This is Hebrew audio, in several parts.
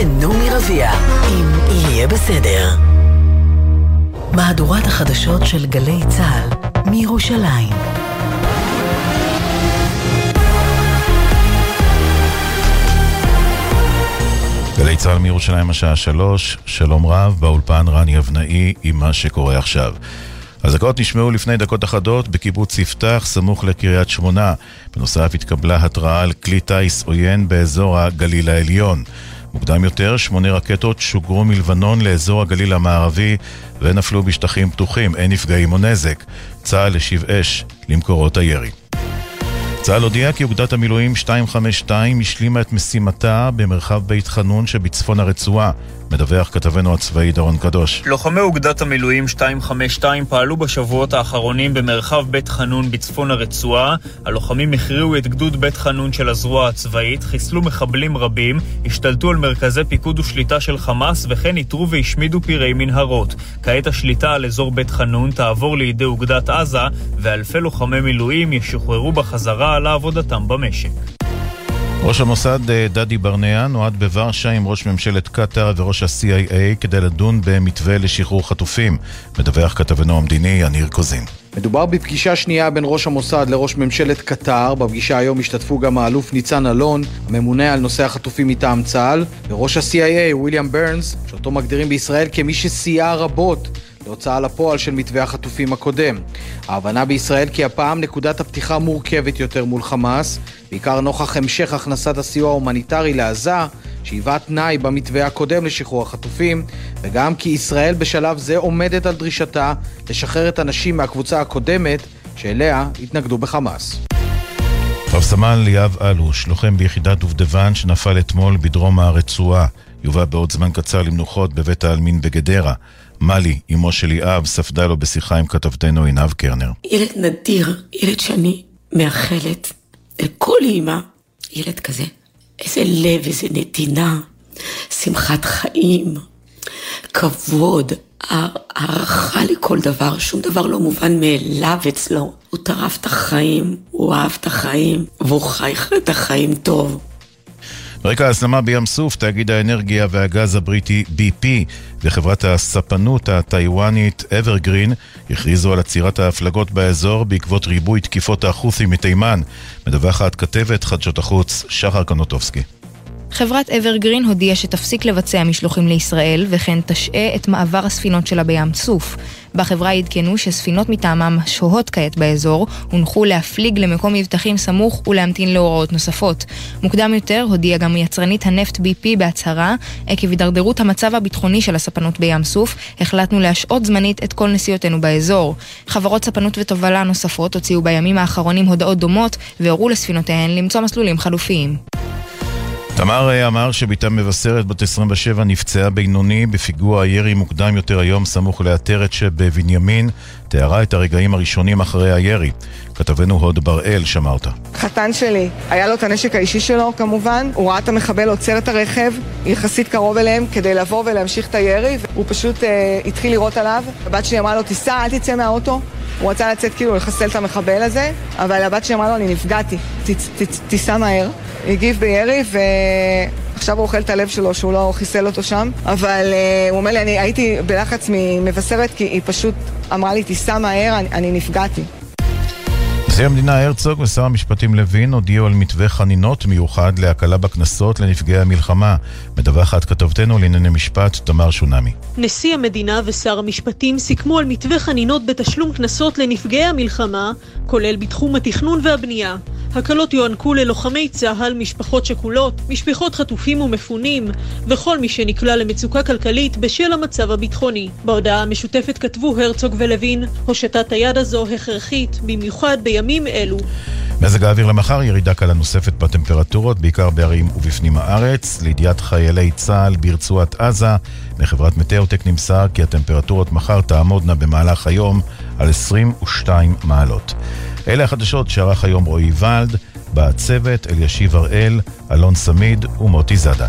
ונעמי רביע, אם יהיה בסדר. מהדורת החדשות של גלי צה"ל מירושלים. גלי צה"ל מירושלים השעה שלוש, שלום רב, באולפן רני אבנאי עם מה שקורה עכשיו. אזעקות נשמעו לפני דקות אחדות בקיבוץ יפתח, סמוך לקריית שמונה. בנוסף התקבלה התראה על כלי טיס עוין באזור הגליל העליון. מוקדם יותר, שמונה רקטות שוגרו מלבנון לאזור הגליל המערבי ונפלו בשטחים פתוחים, אין נפגעים או נזק. צה"ל השיב אש למקורות הירי. צה"ל הודיע כי אוגדת המילואים 252 השלימה את משימתה במרחב בית חנון שבצפון הרצועה. מדווח כתבנו הצבאי דרון קדוש. לוחמי אוגדת המילואים 252 פעלו בשבועות האחרונים במרחב בית חנון בצפון הרצועה. הלוחמים הכריעו את גדוד בית חנון של הזרוע הצבאית, חיסלו מחבלים רבים, השתלטו על מרכזי פיקוד ושליטה של חמאס, וכן איתרו והשמידו פירי מנהרות. כעת השליטה על אזור בית חנון תעבור לידי אוגדת עזה, ואלפי לוחמי מילואים ישוחררו בחזרה לעבודתם במשק. ראש המוסד אה, דדי ברנע נועד בוורשה עם ראש ממשלת קטאר וראש ה-CIA כדי לדון במתווה לשחרור חטופים. מדווח כתבנו המדיני יניר קוזין. מדובר בפגישה שנייה בין ראש המוסד לראש ממשלת קטאר. בפגישה היום השתתפו גם האלוף ניצן אלון, הממונה על נושא החטופים מטעם צה"ל, וראש ה-CIA, וויליאם ברנס, שאותו מגדירים בישראל כמי שסייע רבות להוצאה לפועל של מתווה החטופים הקודם. ההבנה בישראל כי הפעם נקודת הפתיחה מורכבת יותר מול חמאס, בעיקר נוכח המשך הכנסת הסיוע ההומניטרי לעזה, שהיווה תנאי במתווה הקודם לשחרור החטופים, וגם כי ישראל בשלב זה עומדת על דרישתה לשחרר את הנשים מהקבוצה הקודמת, שאליה התנגדו בחמאס. רב סמל ליאב אלוש, לוחם ביחידת דובדבן שנפל אתמול בדרום הרצועה, יובא בעוד זמן קצר למנוחות בבית העלמין בגדרה. מלי, אמו של ליאב, ספדה לו בשיחה עם כתבתנו עינב קרנר. ילד נדיר, ילד שאני מאחלת לכל אימא, ילד כזה. איזה לב, איזה נתינה, שמחת חיים, כבוד, הערכה לכל דבר, שום דבר לא מובן מאליו אצלו. הוא טרף את החיים, הוא אהב את החיים, והוא חי את החיים טוב. ברקע ההסלמה בים סוף, תאגיד האנרגיה והגז הבריטי BP וחברת הספנות הטיוואנית אברגרין הכריזו על עצירת ההפלגות באזור בעקבות ריבוי תקיפות החות'ים מתימן. מדווחת כתבת חדשות החוץ שחר קנוטובסקי. חברת אברגרין הודיעה שתפסיק לבצע משלוחים לישראל, וכן תשעה את מעבר הספינות שלה בים צוף. בחברה עדכנו שספינות מטעמם שוהות כעת באזור, הונחו להפליג למקום מבטחים סמוך ולהמתין להוראות נוספות. מוקדם יותר הודיעה גם יצרנית הנפט BP בהצהרה, עקב הידרדרות המצב הביטחוני של הספנות בים סוף, החלטנו להשעות זמנית את כל נסיעותינו באזור. חברות ספנות ותובלה נוספות הוציאו בימים האחרונים הודעות דומות, והורו לספינותיהן למצוא מסלולים חלופיים. תמר אה, אמר שבתה מבשרת בת 27 נפצעה בינוני בפיגוע הירי מוקדם יותר היום סמוך לעטרת שבבנימין, תיארה את הרגעים הראשונים אחרי הירי. כתבנו הוד בראל שמע אותה. חתן שלי, היה לו את הנשק האישי שלו כמובן, הוא ראה את המחבל עוצר את הרכב יחסית קרוב אליהם כדי לבוא ולהמשיך את הירי, הוא פשוט אה, התחיל לירות עליו. הבת שלי אמרה לו, תיסע, אל תצא מהאוטו. הוא רצה לצאת כאילו לחסל את המחבל הזה, אבל הבת שלי אמרה לו, אני נפגעתי, תיסע מהר. הגיב בירי, ועכשיו הוא אוכל את הלב שלו שהוא לא חיסל אותו שם. אבל uh, הוא אומר לי, אני הייתי בלחץ ממבשרת, כי היא פשוט אמרה לי, תיסע מהר, אני, אני נפגעתי. נשיא המדינה הרצוג ושר המשפטים לוין הודיעו על מתווה חנינות מיוחד להקלה בקנסות לנפגעי המלחמה. מדווחת כתובתנו לענייני משפט, תמר שונמי. נשיא המדינה ושר המשפטים סיכמו על מתווה חנינות בתשלום קנסות לנפגעי המלחמה, כולל בתחום התכנון והבנייה. הקלות יוענקו ללוחמי צה"ל, משפחות שכולות, משפחות חטופים ומפונים, וכל מי שנקלע למצוקה כלכלית בשל המצב הביטחוני. בהודעה המשותפת כתבו הרצוג ולוין, הושטת היד הזו הכרחית, במיוחד בימים אלו. מזג האוויר למחר, ירידה קלה נוספת בטמפרטורות, בעיקר בערים ובפנים הארץ. לידיעת חיילי צה"ל ברצועת עזה, מחברת מטאוטק נמסר כי הטמפרטורות מחר תעמודנה במהלך היום על 22 מעלות. אלה החדשות שערך היום רועי ולד, בצוות אלישיב הראל, אלון סמיד ומוטי זאדה.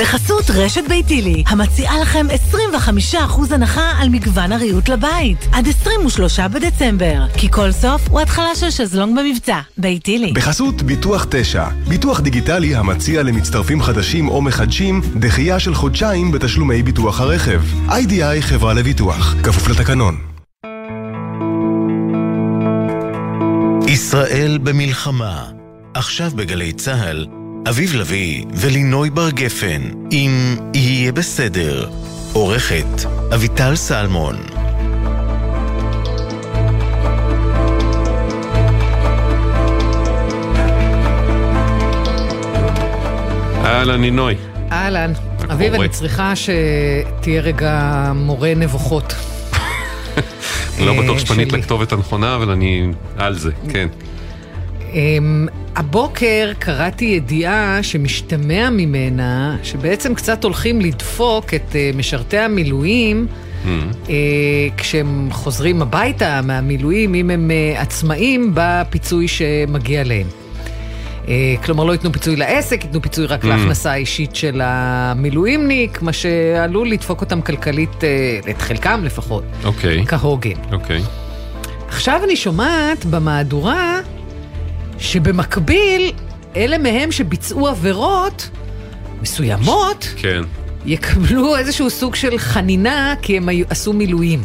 בחסות רשת ביתילי, המציעה לכם 25% הנחה על מגוון הריהוט לבית. עד 23 בדצמבר. כי כל סוף הוא התחלה של שזלונג במבצע. ביתילי. בחסות ביטוח 9, ביטוח דיגיטלי המציע למצטרפים חדשים או מחדשים דחייה של חודשיים בתשלומי ביטוח הרכב. איי-די-איי חברה לביטוח, כפוף לתקנון. ישראל במלחמה. עכשיו בגלי צה"ל, אביב לביא ולינוי בר גפן, אם יהיה בסדר. עורכת אביטל סלמון. אהלן, נינוי. אהלן. אביב, אני צריכה שתהיה רגע מורה נבוכות. לא בטוח אה, שפנית שלי. לכתובת הנכונה, אבל אני על זה, כן. אמ, הבוקר קראתי ידיעה שמשתמע ממנה שבעצם קצת הולכים לדפוק את אה, משרתי המילואים אה, כשהם חוזרים הביתה מהמילואים, אם הם אה, עצמאים, בפיצוי שמגיע להם. כלומר, לא ייתנו פיצוי לעסק, ייתנו פיצוי רק Mm. להכנסה האישית של המילואימניק, מה שעלול לדפוק אותם כלכלית, את חלקם לפחות, אוקיי, כהוגן. אוקיי. עכשיו אני שומעת במהדורה שבמקביל, אלה מהם שביצעו עבירות מסוימות, כן. יקבלו איזשהו סוג של חנינה כי הם היו- עשו מילואים.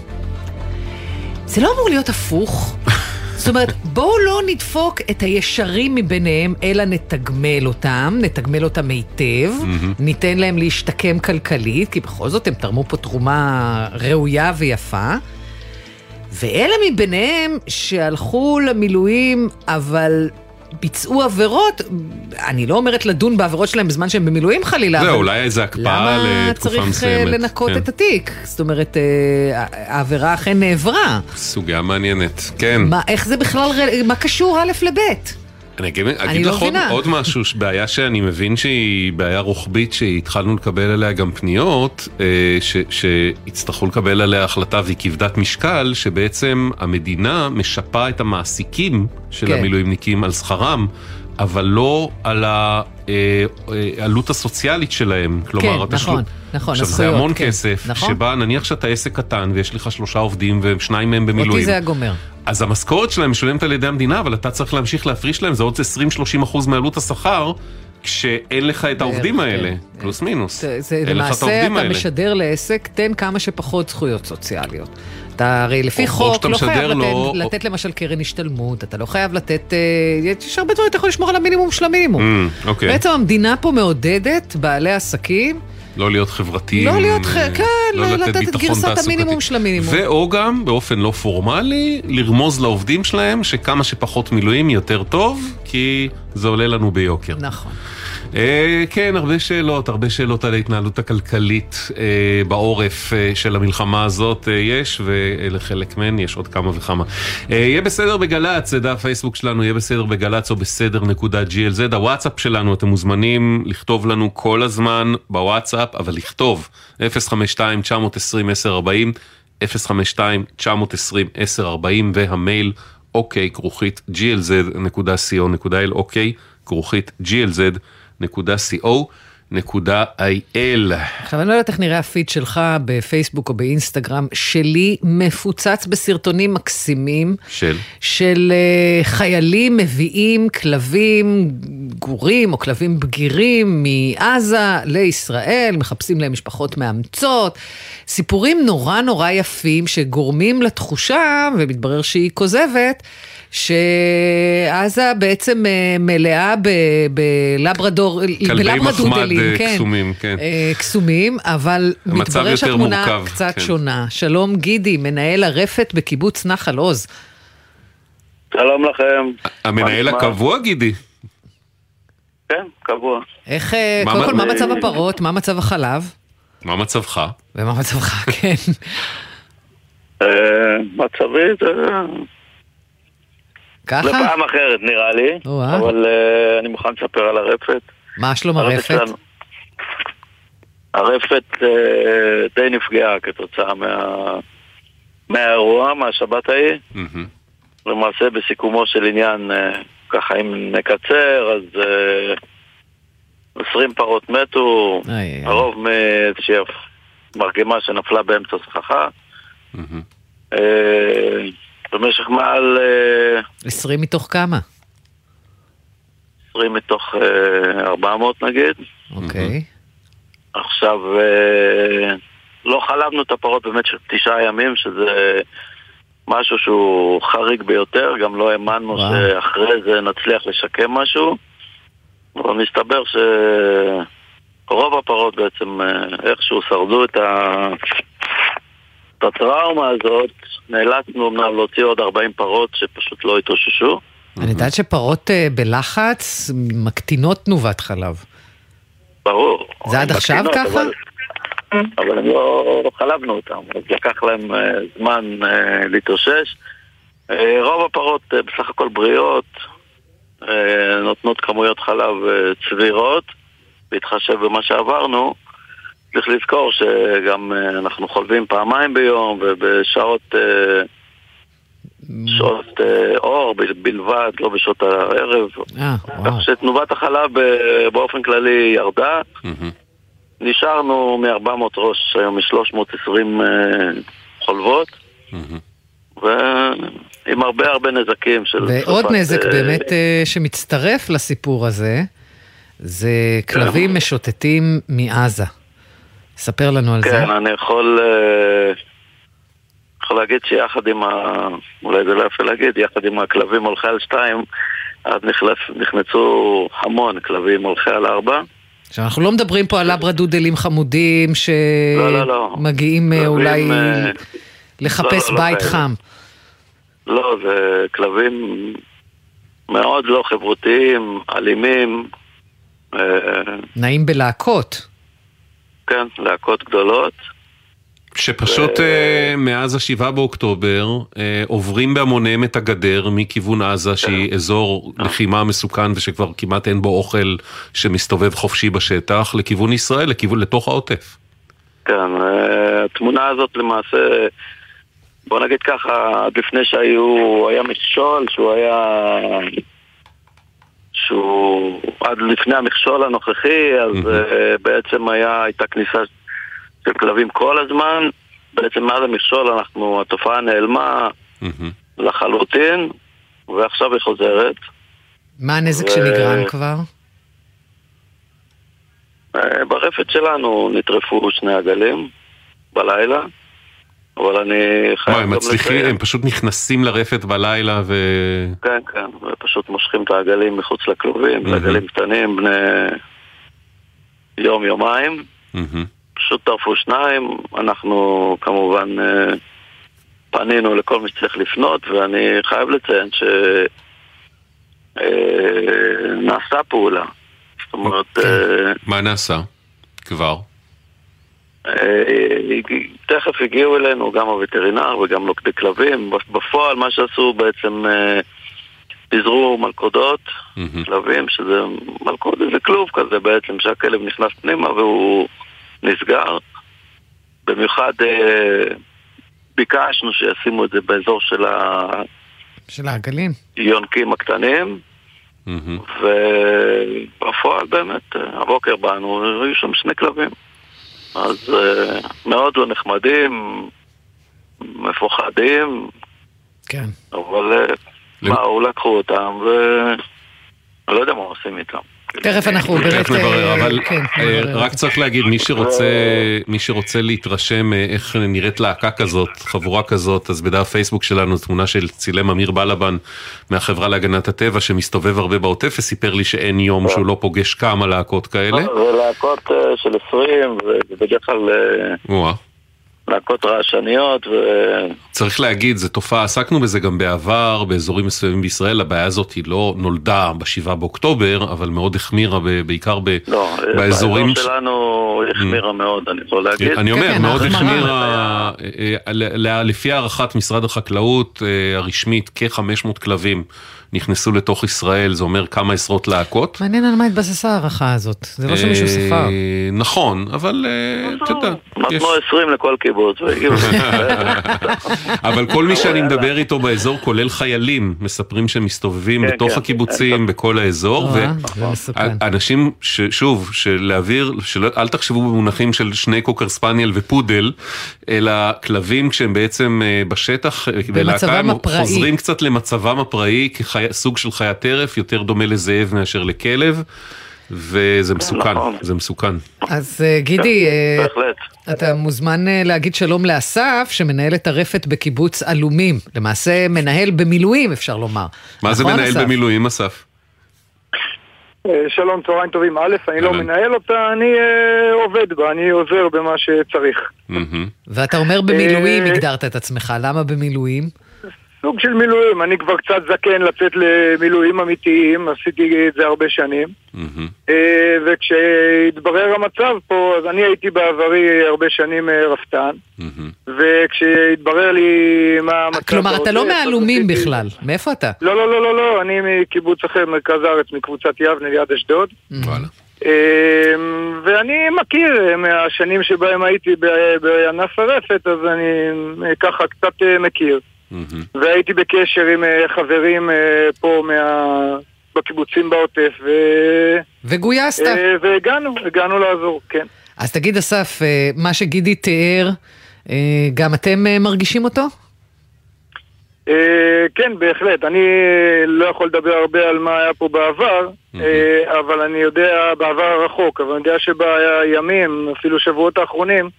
זה לא אמור להיות הפוך. זאת אומרת, בואו לא נדפוק את הישרים מביניהם, אלא נתגמל אותם, נתגמל אותם היטב, ניתן להם להשתקם כלכלית, כי בכל זאת הם תרמו פה תרומה ראויה ויפה. ואלה מביניהם שהלכו למילואים, אבל ביצעו עבירות, אני לא אומרת לדון בעבירות שלהם בזמן שהם במילואים חלילה, זהו, אבל אולי איזה הקפאה למה לתקופה צריך מסוימת. אה, לנקות כן. את התיק? זאת אומרת, אה, העבירה אכן נעברה. סוגיה מעניינת, כן. מה, איך זה בכלל, מה קשור א' לב'? אני אגיד, אגיד לא לך עוד. עוד משהו, בעיה שאני מבין שהיא בעיה רוחבית שהתחלנו לקבל עליה גם פניות, אה, ש, שיצטרכו לקבל עליה החלטה והיא כבדת משקל, שבעצם המדינה משפה את המעסיקים של כן. המילואימניקים על שכרם. אבל לא על העלות הסוציאלית שלהם. כלומר, כן, התשלום- נכון, נכון, עכשיו, זה הזכויות, המון כן, כסף, נכון. שבה נניח שאתה עסק קטן ויש לך שלושה עובדים ושניים מהם במילואים. אותי זה היה גומר. אז המשכורת שלהם משולמת על ידי המדינה, אבל אתה צריך להמשיך להפריש להם, זה עוד 20-30 אחוז מעלות השכר, כשאין לך את העובדים בערך, האלה, כן. פלוס מינוס. זה, למעשה אתה האלה. משדר לעסק, תן כמה שפחות זכויות סוציאליות. אתה הרי לפי או- חוק לא חייב לו- לתת, לתת למשל קרן השתלמות, אתה לא חייב לתת, אה, יש הרבה דברים, אתה יכול לשמור על המינימום של המינימום. Mm, אוקיי. בעצם המדינה פה מעודדת בעלי עסקים לא להיות חברתיים. לא להיות ח- כן, לא לתת את ביטחון גרסת. המינימום של המינימום. ואו גם, באופן לא פורמלי, לרמוז לעובדים שלהם שכמה שפחות מילואים יותר טוב, כי זה עולה לנו ביוקר. נכון. אה, כן, הרבה שאלות, הרבה שאלות על ההתנהלות הכלכלית אה, בעורף אה, של המלחמה הזאת יש, ולחלק מהן יש עוד כמה וכמה. יהיה בסדר בגל"צ, זה דף פייסבוק שלנו, יהיה בסדר בגל"צ או בסדר נקודה glz, הוואטסאפ שלנו, אתם מוזמנים לכתוב לנו כל הזמן בוואטסאפ, אבל לכתוב 052-920-1040, 052-920-1040 והמייל אוקיי כרוכית glz.co.il, אוקיי כרוכית glz.co.il. עכשיו, אני לא יודעת איך נראה הפיד שלך בפייסבוק או באינסטגרם, שלי מפוצץ בסרטונים מקסימים. של? של אה, חיילים מביאים כלבים גורים או כלבים בגירים מעזה לישראל, מחפשים להם משפחות מאמצות. סיפורים נורא נורא יפים שגורמים לתחושה, ומתברר שהיא כוזבת, שעזה בעצם אה, מלאה בלברדור, בלברדודלים, אה, כן. קסומים, כן. אה, קסומים, אבל מתברר שהתמונה מורכב, קצת כן. שונה. שלום גידי, מנהל הרפת בקיבוץ נחל עוז. שלום לכם. המנהל מה- הקבוע, גידי? כן, קבוע. איך, מה- קודם כל, מה מצב הפרות? מה מצב החלב? מה מצבך? ומה מצבך, כן. מצבי זה... ככה? זה פעם אחרת נראה לי, או-אה. אבל אה, אני מוכן לספר על הרפת. מה שלום הרפת? הרפת אה, די נפגעה כתוצאה מה... מהאירוע, מהשבת ההיא. מהמם. למעשה בסיכומו של עניין, אה, ככה אם נקצר, אז אה, 20 פרות מתו, איי, איי. הרוב מאיזושהי מרגמה שנפלה באמצע סככה. אה, במשך מעל אה, 20 מתוך כמה? 20 מתוך אה, 400 נגיד. אוקיי. עכשיו, אה, לא חלבנו את הפרות במשך תשעה ימים, שזה משהו שהוא חריג ביותר, גם לא האמנו. שאחרי זה נצליח לשקם משהו, אבל מסתבר שרוב הפרות בעצם אה, איכשהו שרדו את, ה... הטראומה הזאת, נאלצנו אמנם להוציא עוד 40 פרות שפשוט לא התאוששו. אני יודעת שפרות אה, בלחץ מקטינות תנובת חלב. ברור. זה עד עכשיו ככה? אבל- הם לא, לא חלבנו אותם, אז לקח להם אה, זמן אה, להתאושש. רוב הפרות בסך הכל בריאות, נותנות כמויות חלב צבירות, בהתחשב במה שעברנו. צריך לזכור שגם אה, אנחנו חולבים פעמיים ביום ובשעות אה, שעות אה, אור בל- בלבד, לא בשעות הערב. אה, כך שתנובת החלב באופן כללי ירדה. נשארנו מ-400 ראש היום מ-320 חולבות, ועם הרבה הרבה נזקים של... ועוד נזק אה, באמת אה, שמצטרף לסיפור הזה, זה כלבים משוטטים מעזה. ספר לנו על זה. כן, אני יכול, אה, יכול להגיד שיחד עם ה... אולי זה לא יפה להגיד, יחד עם הכלבים הולכי על שתיים, אז נכנס, נכנסו המון כלבים הולכי על ארבע. עכשיו, אנחנו לא מדברים פה על לברדודלים חמודים לא, לא, לא. שמגיעים אה, כלבים, אולי אה, לחפש לא, לא, לא בית כאלה. חם. לא, זה כלבים מאוד לא חברותיים, אלימים, אה, נעים בלהקות. כן, להקות גדולות. שפשוט אה, מאז השבעה באוקטובר אה, עוברים בהמוניהם את הגדר מכיוון עזה שהיא אזור לחימה מסוכן ושכבר כמעט אין בו אוכל שמסתובב חופשי בשטח לכיוון ישראל, לכיוון לתוך העוטף. כן, אה, התמונה הזאת למעשה, בוא נגיד ככה, עד לפני שהיו, היה מכשול שהוא היה... שהוא עד לפני המכשול הנוכחי, אז אה, בעצם היה, הייתה כניסה של כלבים כל הזמן. בעצם מאז המכשול אנחנו, התופעה נעלמה לחלוטין, ועכשיו היא חוזרת. מה הנזק ו- שנגרם כבר? אה, ברפת שלנו נטרפו שני עגלים בלילה, אבל אני חייב מה, הם מצליחים, הם פשוט נכנסים לרפת בלילה ו... כן, כן, ופשוט מושכים את העגלים מחוץ לכלובים, עגלים קטנים בני יום-יומיים, פשוט טרפו שניים, אנחנו כמובן אה, פנינו לכל מי שצריך לפנות, ואני חייב לציין שנעשה פעולה. זאת אומרת, אה, מה נעשה? כבר? תכף הגיעו אלינו גם הווטרינר וגם לוקדי כלבים. בפועל מה שעשו בעצם אה, פיזרו מלכודות, כלבים, שזה מלכוד, זה כלוב כזה בעצם, שהכלב נכנס פנימה והוא נסגר. במיוחד אה, ביקשנו שישימו את זה באזור של של העגלים. היונקים הקטנים. ובפועל באמת, אה, הבוקר באנו, היו שם שני כלבים. אז אה, מאוד לא נחמדים, מפוחדים, כן. אבל אה, באו, לקחו אותם, ואני לא יודע מה עושים איתם. תכף אנחנו באמת... תכף נברר, אבל כן, אה. רק צריך להגיד, מי שרוצה, להתרשם אה, איך נראית להקה כזאת, חבורה כזאת, אז בדף פייסבוק שלנו תמונה של צילם אמיר בלבן מהחברה להגנת הטבע, שמסתובב הרבה בעוטף, וסיפר לי שאין יום שהוא לא פוגש כמה להקות כאלה. זה להקות אה, של 20, ובדרך כלל. להקות רעשניות, ו... צריך להגיד, זו תופעה, עסקנו בזה גם בעבר, באזורים מסוימים בישראל, הבעיה הזאת היא לא נולדה ב-7 באוקטובר, אבל מאוד החמירה, ב- בעיקר ב- לא, באזורים... באזור שלנו החמירה מאוד, אני יכול להגיד. אני אומר, כן, מאוד. החמירה, אה, אה, לפי הערכת משרד החקלאות אה, הרשמית, כ-500 כלבים נכנסו לתוך ישראל, זה אומר כמה עשרות להקות. מעניין על מה התבססה ההערכה הזאת. זה לא שמישהו אה, ספר. נכון, אבל אה, אתה יודע, יש- נתנו 20 לכל. קיבוץ. אבל כל מי שאני מדבר איתו באזור, כולל חיילים, מספרים שהם מסתובבים כן, בתוך כן. הקיבוצים, בכל האזור, אה. ואנשים, שוב, שלהעביר, אל תחשבו במונחים של שני קוקר ספניאל ופודל, אלא כלבים כשהם בעצם בשטח, הם הפראי. חוזרים קצת למצבם הפראי, כסוג של חיית טרף, יותר דומה לזאב מאשר לכלב. וזה מסוכן, נכון. זה מסוכן. אז אה, גידי, אה, בהחלט. אתה מוזמן אה, להגיד שלום לאסף, שמנהל את הרפת בקיבוץ עלומים. למעשה מנהל במילואים, אפשר לומר. מה זה נכון, מנהל אסף? במילואים, אסף? אה, שלום, צהריים טובים. א', אני לא. מנהל אותה, אני אה, עובד בה, אני עוזר במה שצריך. ואתה אומר במילואים אה, הגדרת את עצמך, למה במילואים? סוג של מילואים, אני כבר קצת זקן לצאת למילואים אמיתיים, עשיתי את זה הרבה שנים. אה, וכשהתברר המצב פה, אז אני הייתי בעברי הרבה שנים אה, רפתן. וכשהתברר לי מה המצב... כלומר, אתה לא עשיתי- בכלל. מאיפה אתה? לא, לא, לא, לא, לא, אני מקיבוץ אחר, מרכז הארץ, מקבוצת יבנה ליד אשדוד. וואלה. ואני מכיר אה, מהשנים שבהם הייתי בענף הרפת, אז אני אה, ככה קצת אה, מכיר. והייתי בקשר עם אה, חברים אה, פה מה... בקיבוצים בעוטף, ו... וגויסת. אה, והגענו, הגענו לעזור, כן. אז תגיד, אסף, מה שגידי תיאר, גם אתם מרגישים אותו? כן, בהחלט. אני לא יכול לדבר הרבה על מה היה פה בעבר, אבל אני יודע, בעבר הרחוק, אבל אני יודע שבימים, אפילו שבועות האחרונים,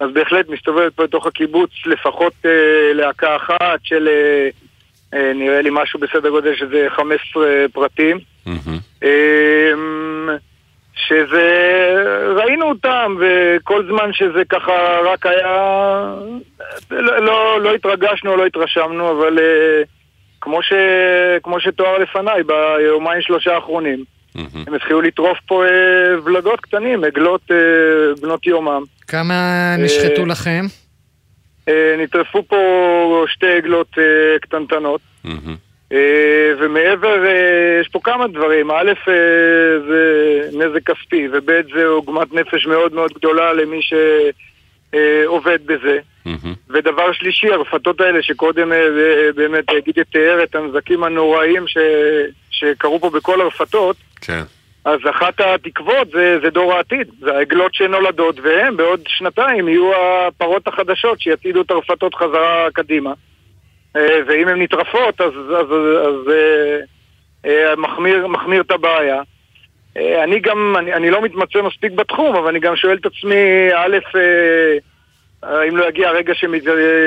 אז בהחלט מסתובבת פה בתוך הקיבוץ לפחות אה, להקה אחת של אה, אה, נראה לי משהו בסדר גודל שזה 15 פרטים. מהמם. אמ, שזה, ראינו אותם, וכל זמן שזה ככה רק היה, לא, לא, לא התרגשנו, לא התרשמנו, אבל אה, כמו, ש, כמו שתואר לפניי, ביומיים שלושה האחרונים, מהמם. הם התחילו לטרוף פה אה, ולדות קטנים, עגלות אה, בנות יומם. כמה נשחטו אה, לכם? אה, נטרפו פה שתי עגלות אה, קטנטנות. מהמם. אה, ומעבר, אה, יש פה כמה דברים. א', אה, זה נזק כספי, וב', זה עוגמת נפש מאוד מאוד גדולה למי שעובד בזה. מהמם. ודבר שלישי, הרפתות האלה שקודם אה, אה, באמת אה, גידי תיאר את הנזקים הנוראיים ש... שקרו פה בכל הרפתות, כן. אז אחת התקוות זה, זה דור העתיד, זה העגלות שנולדות, והם בעוד שנתיים יהיו הפרות החדשות שיצעידו את הרפתות חזרה קדימה. אה, ואם הן נטרפות, אז, אז, אז אה, אה, מחמיר, מחמיר את הבעיה. אני גם, אני, אני לא מתמצא מספיק בתחום, אבל אני גם שואל את עצמי, א', האם לא יגיע הרגע שהם ית-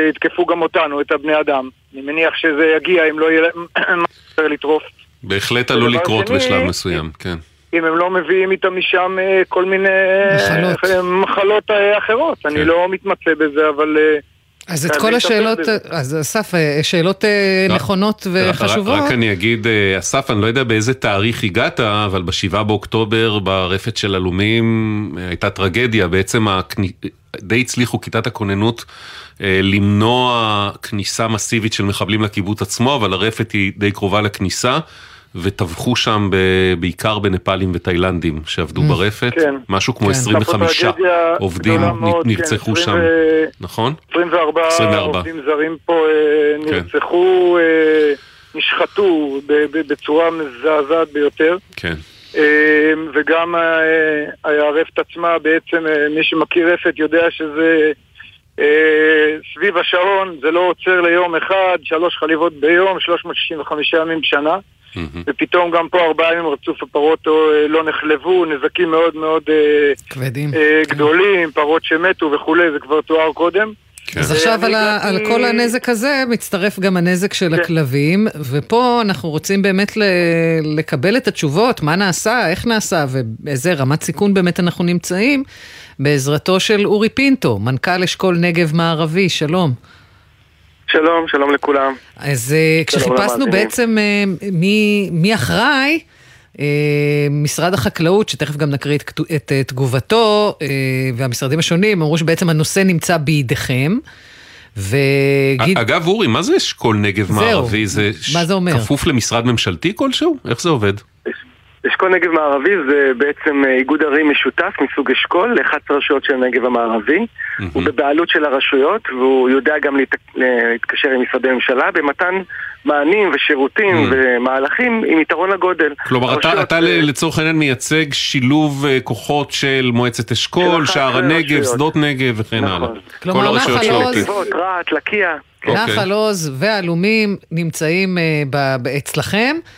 יתקפו גם אותנו, את הבני אדם. אני מניח שזה יגיע אם לא יהיה להם מה לטרוף. בהחלט עלול לקרות שני, בשלב מסוים, כן. אם הם לא מביאים איתם משם אה, כל מיני מחלות. אה, מחלות אה, אחרות. אני כן. לא מתמצא בזה, אבל... אז את כל השאלות. אז אסף, אה, שאלות אה, רק- נכונות וחשובות. רק אני אגיד, אה, אסף, אני לא יודע באיזה תאריך הגעת, אבל בשבעה באוקטובר ברפת של אלומים אה, הייתה טרגדיה, בעצם הכני- די הצליחו כיתת הכוננות למנוע כניסה מסיבית של מחבלים לקיבוץ עצמו, אבל הרפת היא די קרובה לכניסה. וטבחו שם ב- בעיקר בנפאלים ותאילנדים שעבדו ברפת, כן. משהו כמו כן. 25 הייתה פה טרגדיה עובדים מאוד, כן, נרצחו 20 שם, ו- נכון? 24 24. עובדים זרים פה אה, כן. נרצחו, אה, נשחטו בצורה מזעזעת ביותר. כן. אה, וגם הרפת עצמה, בעצם מי שמכיר רפת יודע שזה סביב השעון, זה לא עוצר ליום אחד, שלוש חליבות ביום, 365 ימים בשנה. מהמם. ופתאום גם פה ארבעה ימים רצוף הפרות אה, לא נחלבו, נזקים מאוד מאוד אה, כבדים. אה, גדולים, פרות שמתו וכולי, זה כבר תואר קודם. כן. אז עכשיו על, ה, הגעתי- על כל הנזק הזה מצטרף גם הנזק של כן. הכלבים, ופה אנחנו רוצים באמת ל, לקבל את התשובות, מה נעשה, איך נעשה, ובאיזה רמת סיכון באמת אנחנו נמצאים, בעזרתו של אורי פינטו, מנכ"ל אשכול נגב מערבי, שלום. שלום, שלום לכולם. אז אה, כשחיפשנו למאזינים. בעצם אה, מי, מי אחראי, אה, משרד החקלאות, שתכף גם נקריא את, את תגובתו, והמשרדים השונים, אמרו שבעצם הנושא נמצא בידיכם. וגיד... אגב, אורי, מה זה אשכול נגב זהו. מערבי? זה מה זה אומר? כפוף למשרד ממשלתי כלשהו? איך זה עובד? אשכול נגב מערבי זה בעצם אה, איגוד ערים משותף מסוג אשכול ל-11 רשויות של הנגב המערבי. הוא בבעלות של הרשויות, והוא יודע גם להת- להתקשר עם משרדי ממשלה במתן מענים ושירותים ומהלכים עם יתרון לגודל. כלומר, אתה, הרשויות, אתה אה, ל- לצורך העניין מייצג שילוב אה, כוחות של מועצת אשכול, שער 11 הנגב, רשויות. שדות נגב וכן נכון. הלאה. כלומר, כל הרשויות נחל של עוז- העוטף. נתיבות, רהט, לקיה. נחל עוז ועלומים נמצאים אה, אצלכם, אה,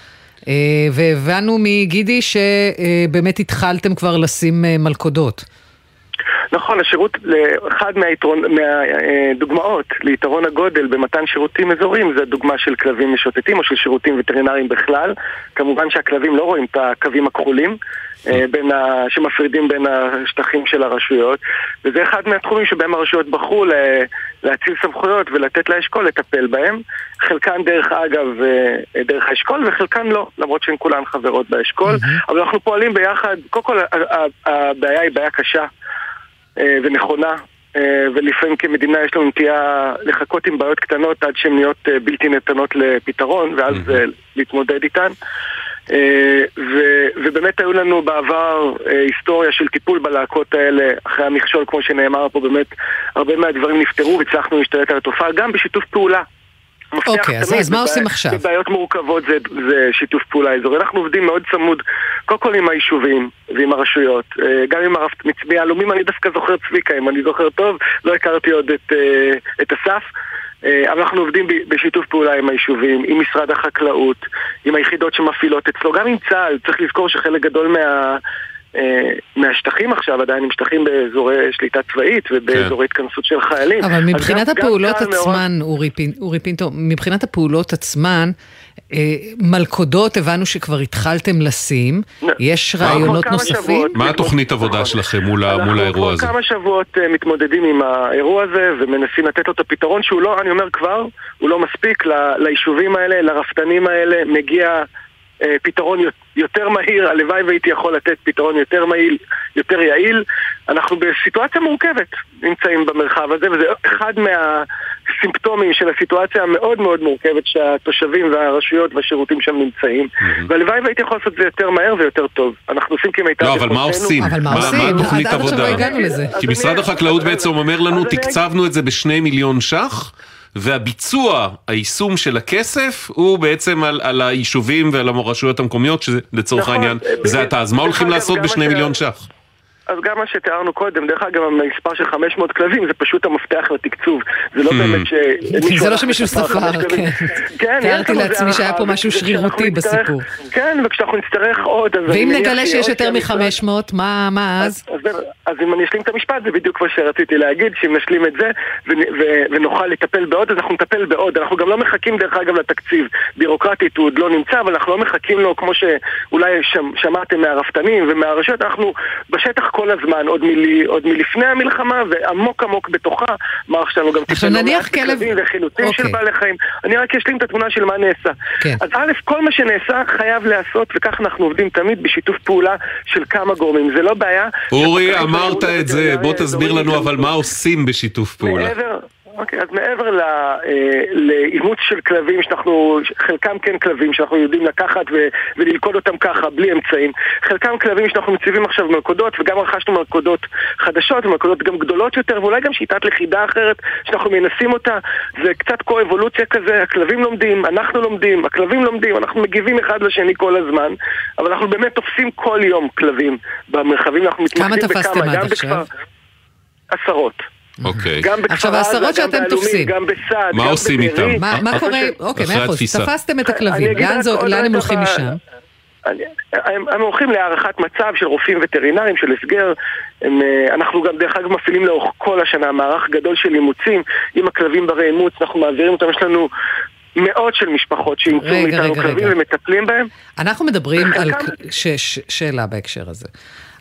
והבנו מגידי שבאמת התחלתם כבר לשים אה, מלכודות. נכון, השירות, אחד מהיתרון, מהדוגמאות ליתרון הגודל במתן שירותים אזוריים זה הדוגמה של כלבים משוטטים או של שירותים וטרינריים בכלל. כמובן שהכלבים לא רואים את הקווים הכחולים אה, בין ה... שמפרידים בין השטחים של הרשויות וזה אחד מהתחומים שבהם הרשויות בחרו ל... להציל סמכויות ולתת לאשכול לטפל בהם. חלקן דרך אגב אה, דרך האשכול וחלקן לא, למרות שהן כולן חברות באשכול. אבל אנחנו פועלים ביחד, קודם כל הבעיה היא בעיה קשה. אה, ונכונה, אה, ולפעמים כמדינה יש לנו נטייה לחכות עם בעיות קטנות עד שהן נהיות אה, בלתי ניתנות לפתרון, ואז להתמודד איתן. ו- ובאמת היו לנו בעבר היסטוריה של טיפול בלהקות האלה אחרי המכשול, כמו שנאמר פה, באמת הרבה מהדברים נפתרו והצלחנו להשתלט על התופעה, גם בשיתוף פעולה. אוקיי, אז- תמיד אז מה עושים עכשיו? בבעיות מורכבות זה, זה שיתוף פעולה אזורי. אנחנו עובדים מאוד צמוד, קודם כל עם היישובים ועם הרשויות, אה, גם עם הרב מצביע הלאומים, אני דווקא זוכר צביקה, אם אני זוכר טוב, לא הכרתי עוד את, אה, את אסף. אה, אבל אנחנו עובדים בשיתוף פעולה עם היישובים, עם משרד החקלאות, עם היחידות שמפעילות אצלו, גם עם צה"ל. צריך לזכור שחלק גדול מה... אה, מהשטחים עכשיו עדיין הם שטחים באזורי שליטה צבאית ובאזורי התכנסות של חיילים. אבל מבחינת גם- גם הפעולות צה"ל מעורב- עצמן, אורי פין- אורי פינטו, מבחינת הפעולות עצמן, אה, מלכודות הבנו שכבר התחלתם לשים, יש כבר רעיונות נוספים? שבועות. מה התוכנית עבודה שלכם מול מול האירוע הזה? אנחנו כבר כמה שבועות אה, מתמודדים עם האירוע הזה ומנסים לתת לו את הפתרון שהוא לא, אני אומר כבר, הוא לא מספיק ליישובים האלה, לרפתנים האלה, מגיע פתרון יו- יותר מהיר, הלוואי והייתי יכול לתת פתרון יותר מהיר, יותר יעיל. אנחנו בסיטואציה מורכבת נמצאים במרחב הזה, וזה אחד מהסימפטומים של הסיטואציה המאוד מאוד מורכבת שהתושבים והרשויות והשירותים שם נמצאים. והלוואי והייתי יכול לעשות את זה יותר מהר ויותר טוב. אנחנו עושים כמיטב לא, אבל מה יכולתנו. עושים? מה התוכנית עד עכשיו עבודה? לא הגענו לזה. כי משרד החקלאות בעצם אומר לנו, תקצבנו את זה בשני מיליון ש"ח. והביצוע, היישום של הכסף, הוא בעצם על, על היישובים ועל הרשויות המקומיות, שלצורך נכון, העניין אה, זה אתה. אז מה הולכים לעשות בשני מיליון ש"ח? אז גם מה שתיארנו קודם, דרך אגב, המספר של 500 כלבים זה פשוט המפתח לתקצוב. זה לא Hmm. באמת ש... זה לא שמישהו ספר, כן. כן, תיארתי לעצמי שהיה פה משהו שרירותי בסיפור. כן, וכשאנחנו נצטרך עוד, ואם נגלה שיש יותר עוד שהמשרד- מ-500, מה מה אז? אז, אם אני אשלים את המשפט, זה בדיוק מה שרציתי להגיד, שאם נשלים את זה ונוכל לטפל בעוד, אז אנחנו נטפל בעוד. אנחנו גם לא מחכים דרך אגב לתקציב. בירוקרטית הוא עוד לא נמצא, אבל אנחנו לא מחכים לו כמו שאולי שמ- שמעתם מהרפתנים ומהרשויות, אנחנו בשטח כל הזמן, עוד, מלי, עוד מלפני המלחמה ועמוק עמוק בתוכה. מערך שלנו גם עכשיו טיפל לא נניח מעט כלב- וחילוצים של אוקיי. בעלי חיים. אני רק אשלים את התמונה של מה נעשה. כן. אז א', כל מה שנעשה חייב להיעשות, וכך אנחנו עובדים תמיד בשיתוף פעולה של כמה גורמים. זה לא בעיה. אורי, אמרת של את זה, בוא תסביר לנו אבל מה עושים בשיתוף פעולה. מעבר, אוקיי, אז מעבר ל- אה, לאימוץ של כלבים, שאנחנו, חלקם כן כלבים שאנחנו יודעים לקחת ו- וללכוד אותם ככה, בלי אמצעים, חלקם כלבים שאנחנו מציבים עכשיו במלכודות, וגם רכשנו מלכודות חדשות, ומלכודות גם גדולות יותר, ואולי גם שיטת לכידה אחרת, שאנחנו מנסים אותה, זה קצת קו-אבולוציה כזה, הכלבים לומדים, אנחנו לומדים, הכלבים לומדים, אנחנו מגיבים אחד לשני כל הזמן, אבל אנחנו באמת תופסים כל יום כלבים במרחבים, אנחנו תפסתם בכמה, גם? בכפר... עשרות. אוקיי. גם בכפר עכשיו, עזה, העשרות גם שאתם באלומים, תופסים. גם בסעד, מה גם עושים בבארי. איתם? מה קורה? אוקיי, מאה אחוז. תפסתם את הכלבים, לאן הם הולכים משם? הם, הם הולכים להערכת מצב של רופאים וטרינרים של הסגר. הם, אה, אנחנו גם דרך אגב מפעילים לאורך כל השנה מערך גדול של אימוצים עם הכלבים ברי אימוץ, אנחנו מעבירים אותם, יש לנו מאות של משפחות שאימצו מאיתנו רגע, כלבים רגע. ומטפלים בהם. אנחנו מדברים על... ש- ש- שאלה בהקשר הזה.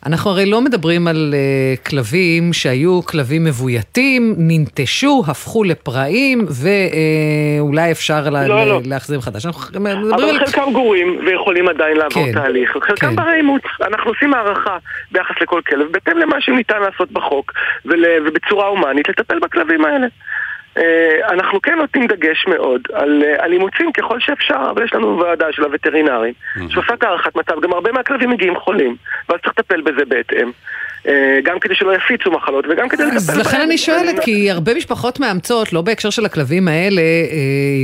אנחנו הרי לא מדברים על uh, כלבים שהיו כלבים מבויתים, ננטשו, הפכו לפראים, ואולי אפשר לה, לא, ל- לא. להחזיר מחדש. אנחנו מדברים אבל על... חלקם גורים ויכולים עדיין לעבור כן, תהליך. כן. חלקם ברי אימוץ. אנחנו עושים הערכה ביחס לכל כלב, בהתאם למה שניתן לעשות בחוק, ול, ובצורה הומנית לטפל בכלבים האלה. אה, אנחנו כן נותנים דגש מאוד על, אה, על אימוצים ככל שאפשר, אבל יש לנו ועדה של הווטרינרים שעושה את הערכת מצב, גם הרבה מהכלבים מגיעים חולים, ואז צריך לטפל בזה בהתאם. אה, גם כדי שלא יפיצו מחלות וגם כדי לטפל אז בהם. לכן אני שואלת, כי הרבה משפחות מאמצות, לא בהקשר של הכלבים האלה,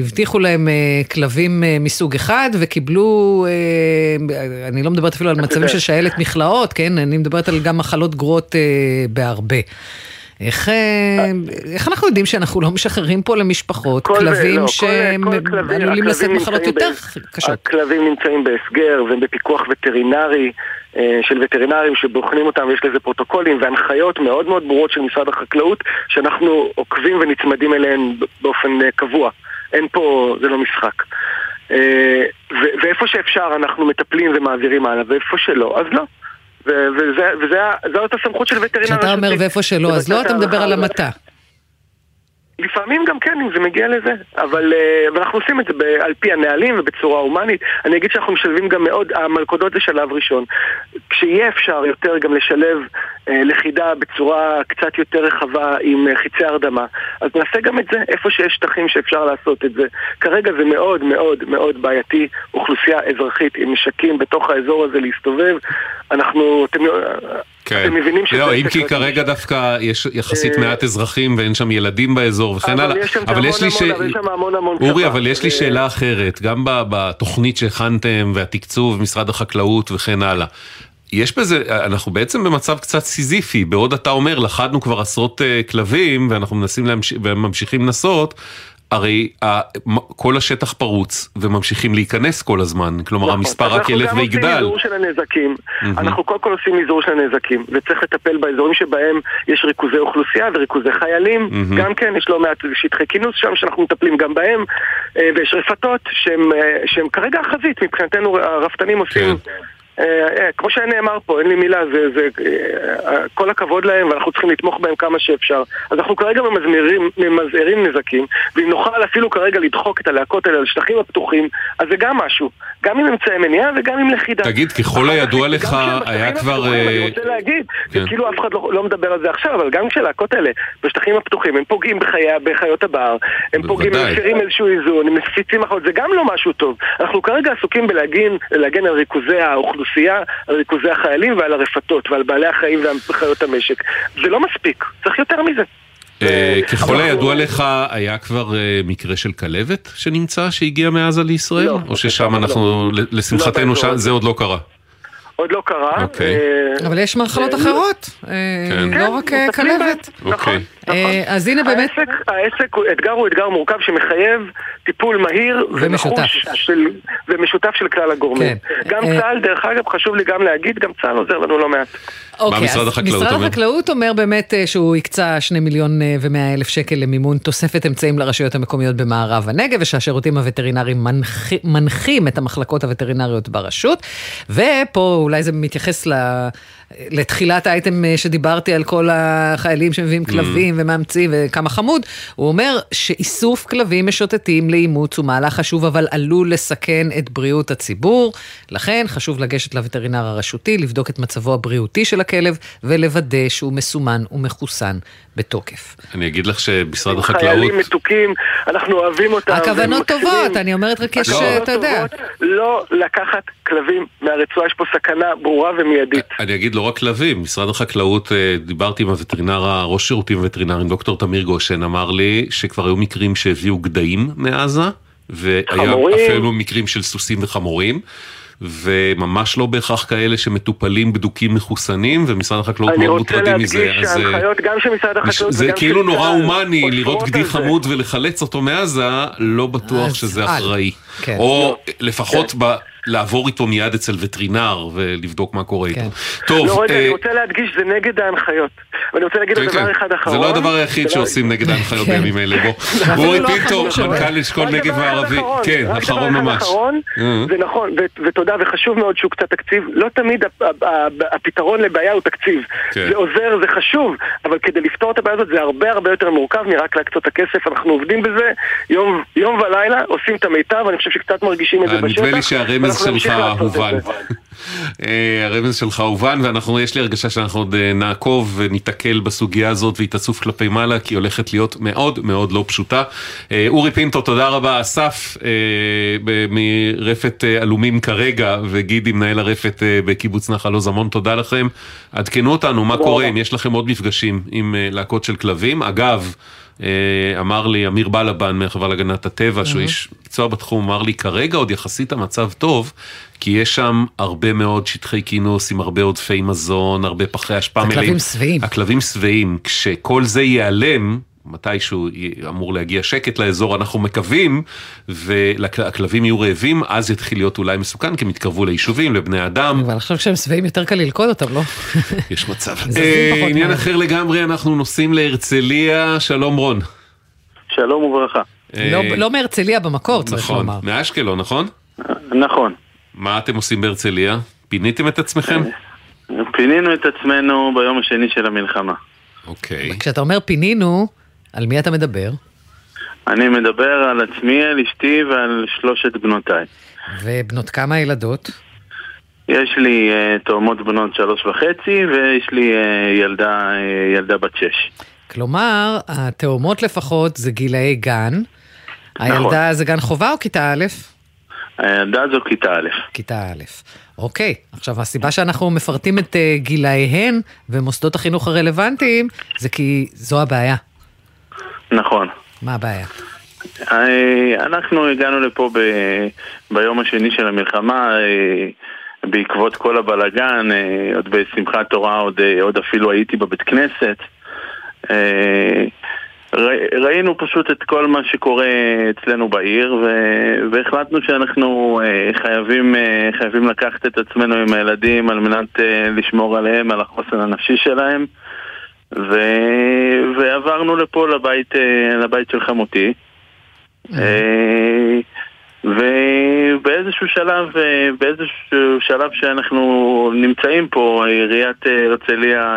הבטיחו להם כלבים מסוג אחד וקיבלו, אני לא מדברת אפילו על מצבים. של שעלת מכלאות, כן? אני מדברת על גם מחלות גרועות בהרבה. איך, אה, איך אנחנו יודעים שאנחנו לא משחררים פה למשפחות כל- כלבים לא, כל- שהם כל כלבים- עלולים לשאת מחלות יותר קשות? הכלבים נמצאים בהסגר והם בפיקוח וטרינרי אה, של וטרינרים שבוחנים אותם ויש לזה פרוטוקולים והנחיות מאוד מאוד ברורות של משרד החקלאות שאנחנו עוקבים ונצמדים אליהן באופן אה, קבוע. אין פה, זה לא משחק. ואיפה שאפשר אנחנו מטפלים ומעבירים הלאה ואיפה שלא, אז לא. ו- וזה- וזה ה- זאת הסמכות של וטרינר כשאתה אומר. ואיפה שלא, אז לא את אתה מדבר על. המתה. לפעמים גם כן, אם זה מגיע לזה, אבל אה, ואנחנו עושים את זה על פי הנהלים ובצורה הומנית. אני אגיד שאנחנו משלבים גם מאוד, המלכודות זה שלב ראשון. כשיהיה אפשר יותר גם לשלב אה, לכידה בצורה קצת יותר רחבה עם אה, חיצי הרדמה, אז נעשה גם את זה איפה שיש שטחים שאפשר לעשות את זה. כרגע זה מאוד מאוד מאוד בעייתי, אוכלוסייה אזרחית עם נשקים בתוך האזור הזה להסתובב. אנחנו, אתם, כן. אתם מבינים שזה... לא, אם כי. כרגע דווקא יש יחסית אה, מעט אזרחים ואין שם ילדים באזור וכן הלאה. אבל יש לי ש... אורי. אבל יש לי שאלה אחרת, גם בתוכנית שהכנתם והתקצוב, משרד החקלאות וכן הלאה. יש בזה, אנחנו בעצם במצב קצת סיזיפי, בעוד אתה אומר, לכדנו כבר עשרות אה, כלבים ואנחנו מנסים להמשיך, וממשיכים לנסות, הרי כל השטח פרוץ וממשיכים להיכנס כל הזמן, כלומר נכון. המספר רק ילך אנחנו גם עושים ויגדל. מזעור של הנזקים. מהמם. אנחנו קודם כל עושים מזעור של הנזקים, וצריך לטפל באזורים שבהם יש ריכוזי אוכלוסייה וריכוזי חיילים. מהמם. גם כן, יש לא מעט שטחי כינוס שם שאנחנו מטפלים גם בהם, אה, ויש רפתות שהם, אה, שהם כרגע החזית, מבחינתנו הרפתנים עושים... כן. אה, אה, כמו שנאמר פה, אין לי מילה, זה, זה, אה, כל הכבוד להם ואנחנו צריכים לתמוך בהם כמה שאפשר. אז אנחנו כרגע ממזערים נזקים, ואם נוכל אפילו כרגע לדחוק את הלהקות האלה על השטחים הפתוחים, אז זה גם משהו. גם עם אמצעי מניעה וגם עם לכידה. תגיד, ככל הידוע לך, היה כבר... אני אה, רוצה להגיד, כן. כאילו אף אחד לא, לא מדבר על זה עכשיו, אבל גם כשהלהקות האלה בשטחים הפתוחים, הם פוגעים בחיי, בחיות הבר, הם פוגעים, הם. מפרים איזשהו איזון, הם מפיצים מחלות, זה גם לא משהו טוב. אנחנו כרגע עסוקים בלהגן, להגן על ריכוזי האוכלוסייה, על ריכוזי החיילים ועל הרפתות ועל בעלי החיים וחיות המשק. זה לא מספיק, צריך יותר מזה. אה, ככל אבל- הידוע לך, היה כבר אה, מקרה של כלבת שנמצא שהגיע מעזה לישראל? לא, או ששם אנחנו, ל- לשמחתנו, שם- הזה. זה עוד לא קרה. עוד לא קרה. אוקיי. אה, אבל יש מחלות אה, אחרות, אה, כן. לא רק אה, מטפלים בהם. כלבת. אוקיי. אה, אז הנה באמת, העסק, העסק, הוא- אתגר הוא אתגר מורכב שמחייב טיפול מהיר ומשותף. של, ומשותף של כלל הגורמים. כן. גם אה, צה"ל, דרך אגב, חשוב לי גם להגיד, גם צה"ל עוזר לנו לא מעט. אוקיי, משרד אז החקלאות משרד אומר? החקלאות אומר באמת אה, שהוא הקצה 2 מיליון אה, ו-100 אלף שקל למימון תוספת אמצעים לרשויות המקומיות במערב הנגב, ושהשירותים הווטרינריים מנחי- מנחים את המחלקות הווטרינריות ברשות. ופה אולי זה מתייחס ל... לתחילת האייטם אה, שדיברתי על כל החיילים שמביאים כלבים ומאמצים וכמה חמוד, הוא אומר שאיסוף כלבים משוטטים לאימוץ הוא מהלך חשוב אבל עלול לסכן את בריאות הציבור, לכן חשוב לגשת לווטרינר הרשותי, לבדוק את מצבו הבריאותי של הכלב ולוודא שהוא מסומן ומחוסן בתוקף. אני אגיד לך שמשרד החקלאות... חיילים מתוקים, אנחנו אוהבים אותם. הכוונות. טובות, אני אומרת רק יש, אתה יודע. לא לקחת כלבים מהרצועה, יש פה סכנה ברורה ומיידית. אני אגיד לא רק כלבים, משרד החקלאות, אה, דיברתי עם הווטרינר, הראש שירותים וטרינריים, דוקטור תמיר גושן, אמר לי שכבר היו מקרים שהביאו גדיים מעזה, חמורים. אפילו מקרים של סוסים וחמורים. וממש לא בהכרח כאלה שמטופלים בדוקים מחוסנים, ומשרד החקלאות אני מאוד רוצה מוטרדים מזה. להדגיש אז, אה, שההנחיות גם של משרד החקלאות זה וגם כאילו נורא צה"ל הומני לראות גדי זה. חמוד ולחלץ אותו מעזה, לא בטוח שזה. אחראי. כן. או לפחות ב- לעבור איתו מיד אצל וטרינר ולבדוק מה קורה איתו. כן. טוב, לא, רגע, אה, אני רוצה להדגיש, זה נגד ההנחיות. ואני רוצה להגיד כן, עוד דבר כן. אחד אחרון. זה לא הדבר היחיד לא- שעושים נגד ההנחיות כן. בימים אלה, בוא. לא פינטו, החמור מנכ"ל אשכול רק נגב מערבי. כן, אחרון ממש. אה. זה נכון, ותודה, וחשוב מאוד שהוקצה תקציב. לא תמיד הפתרון לבעיה הוא תקציב. כן. זה עוזר, זה חשוב, אבל כדי לפתור את הבעיה הזאת זה הרבה הרבה יותר מורכב מרק להקצות את הכסף. אנחנו עובדים בזה יום יום ולילה, עושים את המיטב, אני חושב שקצת מרגישים את זה בשטח. נדמה לי שהרמז ואנחנו נמשיך שלך הובן. אה, הרמז שלך הובן, ואנחנו, יש לי הרגשה שאנחנו עוד אה, נעקוב וניתקל בסוגיה הזאת והיא תצוף כלפי מעלה, כי היא הולכת להיות מאוד מאוד לא פשוטה. אה, אורי פינטו, תודה רבה. אסף מרפת עלומים כרגע, וגידי מנהל הרפת בקיבוץ נחל עוז, המון תודה לכם. עדכנו אותנו מה קורה, אם יש לכם עוד מפגשים עם להקות של כלבים. אגב, אה, אמר לי אמיר בלבן מהחברה להגנת הטבע, שהוא איש מקצוע בתחום, אמר לי, כרגע עוד יחסית המצב טוב, כי יש שם הרבה מאוד שטחי כינוס עם הרבה עודפי מזון, הרבה פחי אשפה מלאים. הכלבים שבעים. הכלבים שבעים. כשכל זה ייעלם, מתישהו אמור להגיע שקט לאזור, אנחנו מקווים, והכלבים יהיו רעבים, אז יתחיל להיות אולי מסוכן, כי הם יתקרבו ליישובים, לבני אדם. אבל אני חושב שהם שבעים יותר קל ללכוד אותם, לא? יש מצב. אה, עניין אחר לגמרי, אנחנו נוסעים להרצליה, שלום רון. שלום וברכה. אה, לא, לא מהרצליה במקור, צריך נכון, לומר. נכון, מאשקלון, נכון? נכון. מה אתם עושים בהרצליה? פיניתם את עצמכם? פינינו את עצמנו ביום השני של המלחמה. אוקיי. כשאתה אומר פינינו, על מי אתה מדבר? אני מדבר על עצמי, על אשתי ועל שלושת בנותיי. ובנות כמה ילדות? יש לי uh, תאומות בנות שלוש וחצי ויש לי uh, ילדה, uh, ילדה בת שש. כלומר, התאומות לפחות זה גילאי גן. נכון. הילדה זה גן חובה או כיתה א'? הילדה זו כיתה א'. כיתה א'. אוקיי, עכשיו הסיבה שאנחנו מפרטים את uh, גילאיהן ומוסדות החינוך הרלוונטיים זה כי זו הבעיה. נכון. מה הבעיה? אה, אנחנו הגענו לפה ב... ביום השני של המלחמה אה, בעקבות כל הבלגן, אה, עוד בשמחת תורה, עוד, עוד אפילו הייתי בבית כנסת. ראינו פשוט את כל מה שקורה אצלנו בעיר והחלטנו שאנחנו חייבים, חייבים לקחת את עצמנו עם הילדים על מנת לשמור עליהם, על החוסן הנפשי שלהם. ו... ועברנו לפה לבית, אה, לבית של חמותי. אה, ובאיזשהו שלב, אה, באיזשהו שלב שאנחנו נמצאים פה, עיריית הרצליה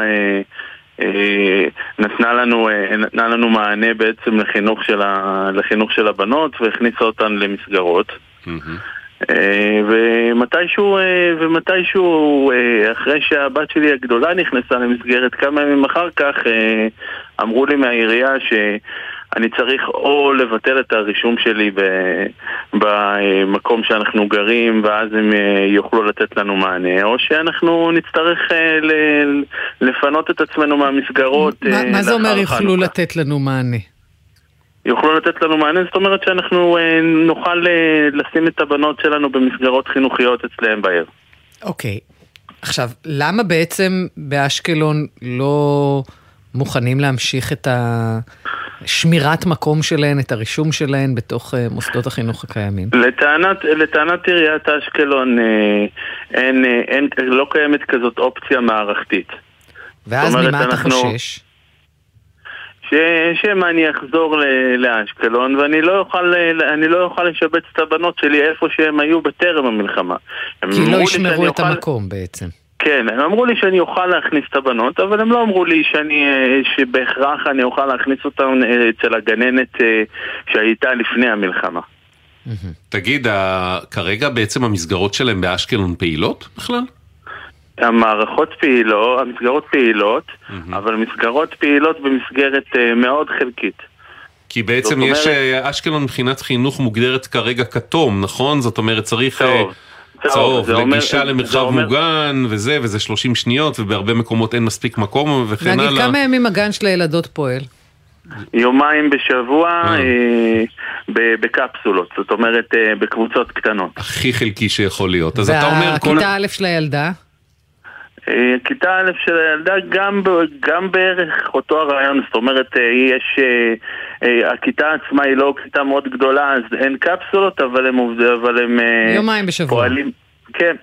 נתנה לנו, נתנה לנו מענה בעצם לחינוך של, ה, לחינוך של הבנות והכניסה אותן למסגרות. Mm-hmm. אה, ומתישהו, אה, ומתישהו, אה, אחרי שהבת שלי הגדולה נכנסה למסגרת, כמה ימים אחר כך אמרו לי מהעירייה שאני צריך או לבטל את הרישום שלי במקום שאנחנו גרים ואז הם יוכלו לתת לנו מענה, או שאנחנו נצטרך לפנות את עצמנו מהמסגרות. מה, מה זה אומר יוכלו לתת לנו מענה? יוכלו לתת לנו מענה, זאת אומרת שאנחנו אה, נוכל אה, לשים את הבנות שלנו במסגרות חינוכיות אצלם בעיר. אוקיי. עכשיו, למה בעצם באשקלון לא מוכנים להמשיך את השמירת מקום שלהן, את הרישום שלהן בתוך אה, מוסדות החינוך הקיימים? לטענת, לטענת עיריית אשקלון אין, אין, אין, לא קיימת כזאת אופציה מערכתית. ואז ממה אתה חושש? שמא אני אחזור לאשקלון ואני לא אוכל, לא אוכל לשבץ את הבנות שלי איפה שהם היו בטרם המלחמה. כי לא ישמרו את אוכל... המקום בעצם. כן, הם אמרו לי שאני אוכל להכניס את הבנות, אבל הם לא אמרו לי שאני, שבהכרח אני אוכל להכניס אותן אה, אצל הגננת אה, שהייתה לפני המלחמה. תגיד, כרגע בעצם המסגרות שלהם באשקלון פעילות בכלל? המערכות פעילות, המסגרות פעילות, mm-hmm. אבל מסגרות פעילות במסגרת uh, מאוד חלקית. כי בעצם יש, אומרת... אה, אשקלון מבחינת חינוך מוגדרת כרגע כתום, נכון? זאת אומרת צריך... אה, צהוב. צהוב, לגישה אומר, למרחב אומר... מוגן וזה, וזה 30 שניות, ובהרבה מקומות אין מספיק מקום וכן הלאה. נגיד כמה ימים הגן של הילדות פועל? יומיים בשבוע אה, בקפסולות, זאת אומרת אה, בקבוצות קטנות. הכי חלקי שיכול להיות. אז אתה אומר... והכיתה א' של הילדה? אה, כיתה א' של הילדה גם, גם בערך אותו הרעיון, זאת אומרת, אה, יש... אה, הכיתה עצמה היא לא כיתה מאוד גדולה, אז אין קפסולות, אבל הם עובדים, אבל הם... יומיים בשבוע. פועלים, כן.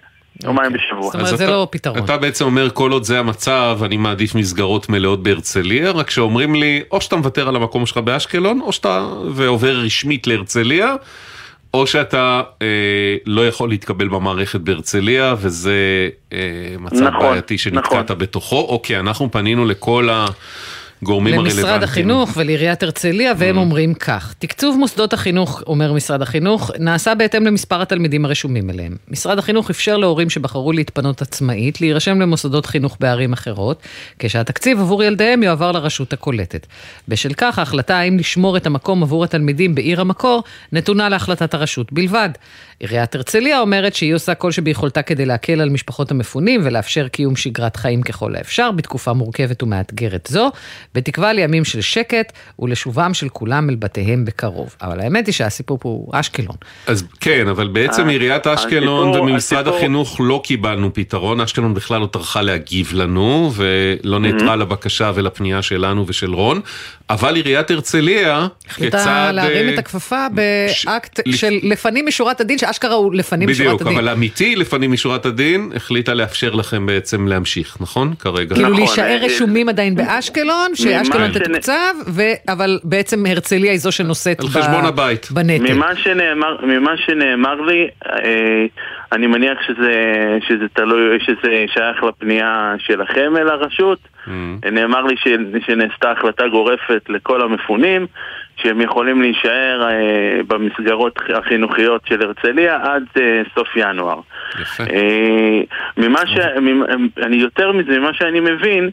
יומיים okay. בשבוע. זאת אומרת, זה אתה, לא פתרון. אתה בעצם אומר, כל עוד זה המצב, אני מעדיף מסגרות מלאות בהרצליה, רק שאומרים לי, או שאתה מוותר על המקום שלך באשקלון, או שאתה, ועובר רשמית להרצליה, או שאתה אה, לא יכול להתקבל במערכת בהרצליה, וזה אה, מצב נכון, בעייתי שנתקעת נכון. בתוכו, או כי אנחנו פנינו לכל לגורמים הרלוונטיים. למשרד החינוך ולעיריית הרצליה, והם אומרים כך: תקצוב מוסדות החינוך, אומר משרד החינוך, נעשה בהתאם למספר התלמידים הרשומים אליהם. משרד החינוך אפשר להורים שבחרו להתפנות עצמאית להירשם למוסדות חינוך בערים אחרות, כשהתקציב עבור ילדיהם יועבר לרשות הקולטת. בשל כך, ההחלטה האם לשמור את המקום עבור התלמידים בעיר המקור, נתונה להחלטת הרשות בלבד. עיריית הרצליה אומרת שהיא עושה כל שביכולתה כדי להקל על משפחות המפונים ולאפשר קיום שגרת חיים ככל האפשר בתקופה מורכבת ומאתגרת זו, בתקווה לימים של שקט ולשובם של כולם אל בתיהם בקרוב. אבל האמת היא שהסיפור פה הוא אשקלון. אז כן, אבל בעצם אה, עיריית אשקלון הסיפור- וממשרד החינוך לא קיבלנו פתרון, אשקלון בכלל לא טרחה להגיב לנו, ולא נעתרה לבקשה ולפנייה שלנו ושל רון, אבל עיריית הרצליה, החליטה כצעד... להרים אה, את הכפפה באקט של לפנים משורת הדין, שאשכרה הוא לפנים משורת בדיוק, הדין. אבל אמיתי לפנים משורת הדין, החליטה לאפשר לכם בעצם להמשיך, נכון? כרגע. כאילו להישאר רשומים עדיין באשקלון, שאשקלון שנ- תתוקצב, ו- אבל בעצם הרצליה היא זו שנושאת על ב- חשבון הבית. בנטל. ממה שנאמר, ממה שנאמר לי, אה, אני מניח שזה, שזה תלוי, שזה שייך לפנייה שלכם אל הרשות. נאמר לי ש, שנעשתה החלטה גורפת לכל המפונים, שהם יכולים להישאר אה, במסגרות החינוכיות של הרצליה עד אה, סוף ינואר. אה, ממה ש... ממה- אני יותר מזה, ממה שאני מבין, אה,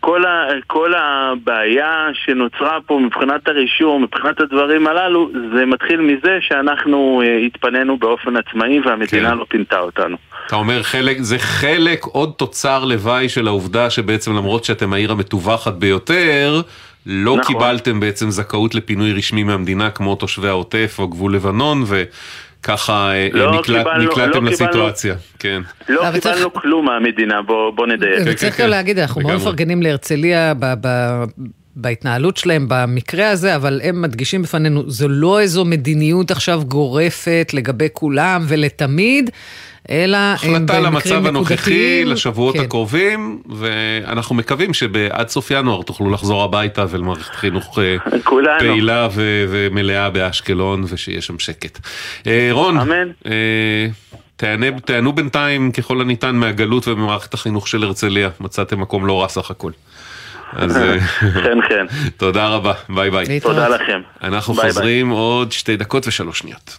כל, ה, כל הבעיה שנוצרה פה מבחינת הרישום, מבחינת הדברים הללו, זה מתחיל מזה שאנחנו אה, התפנינו באופן עצמאי והמדינה כן. לא פינתה אותנו. אתה אומר חלק, זה חלק עוד תוצר לוואי של העובדה שבעצם למרות שאתם העיר המטווחת ביותר, לא נכון. קיבלתם בעצם זכאות לפינוי רשמי מהמדינה כמו תושבי העוטף או גבול לבנון וככה אה, לא נקלט, קיבלנו- נקלעתם לא לסיטואציה. כן. לא אבל צריך- קיבלנו כלום מהמדינה, בוא, בוא נדייק. וצריך גם להגיד, אנחנו מאוד. מפרגנים להרצליה ב- ב- בהתנהלות שלהם במקרה הזה, אבל הם מדגישים בפנינו, זו לא איזו מדיניות עכשיו גורפת לגבי כולם ולתמיד, אלא הם החלטה במקרים למצב הנוכחי, נקודתיים. לשבועות כן. הקרובים, ואנחנו מקווים שעד סוף ינואר תוכלו לחזור הביתה ולמערכת חינוך אה, כולנו. פעילה ו- ומלאה באשקלון, ושיהיה שם שקט. אה, רון, אה, תענה- תענו בינתיים ככל הניתן מהגלות וממערכת החינוך של הרצליה, מצאתם מקום לא רע סך הכל. אז אה, כן, כן. תודה רבה, ביי ביי. תודה לכם. אנחנו ביי, ביי. חוזרים עוד שתי דקות ושלוש שניות.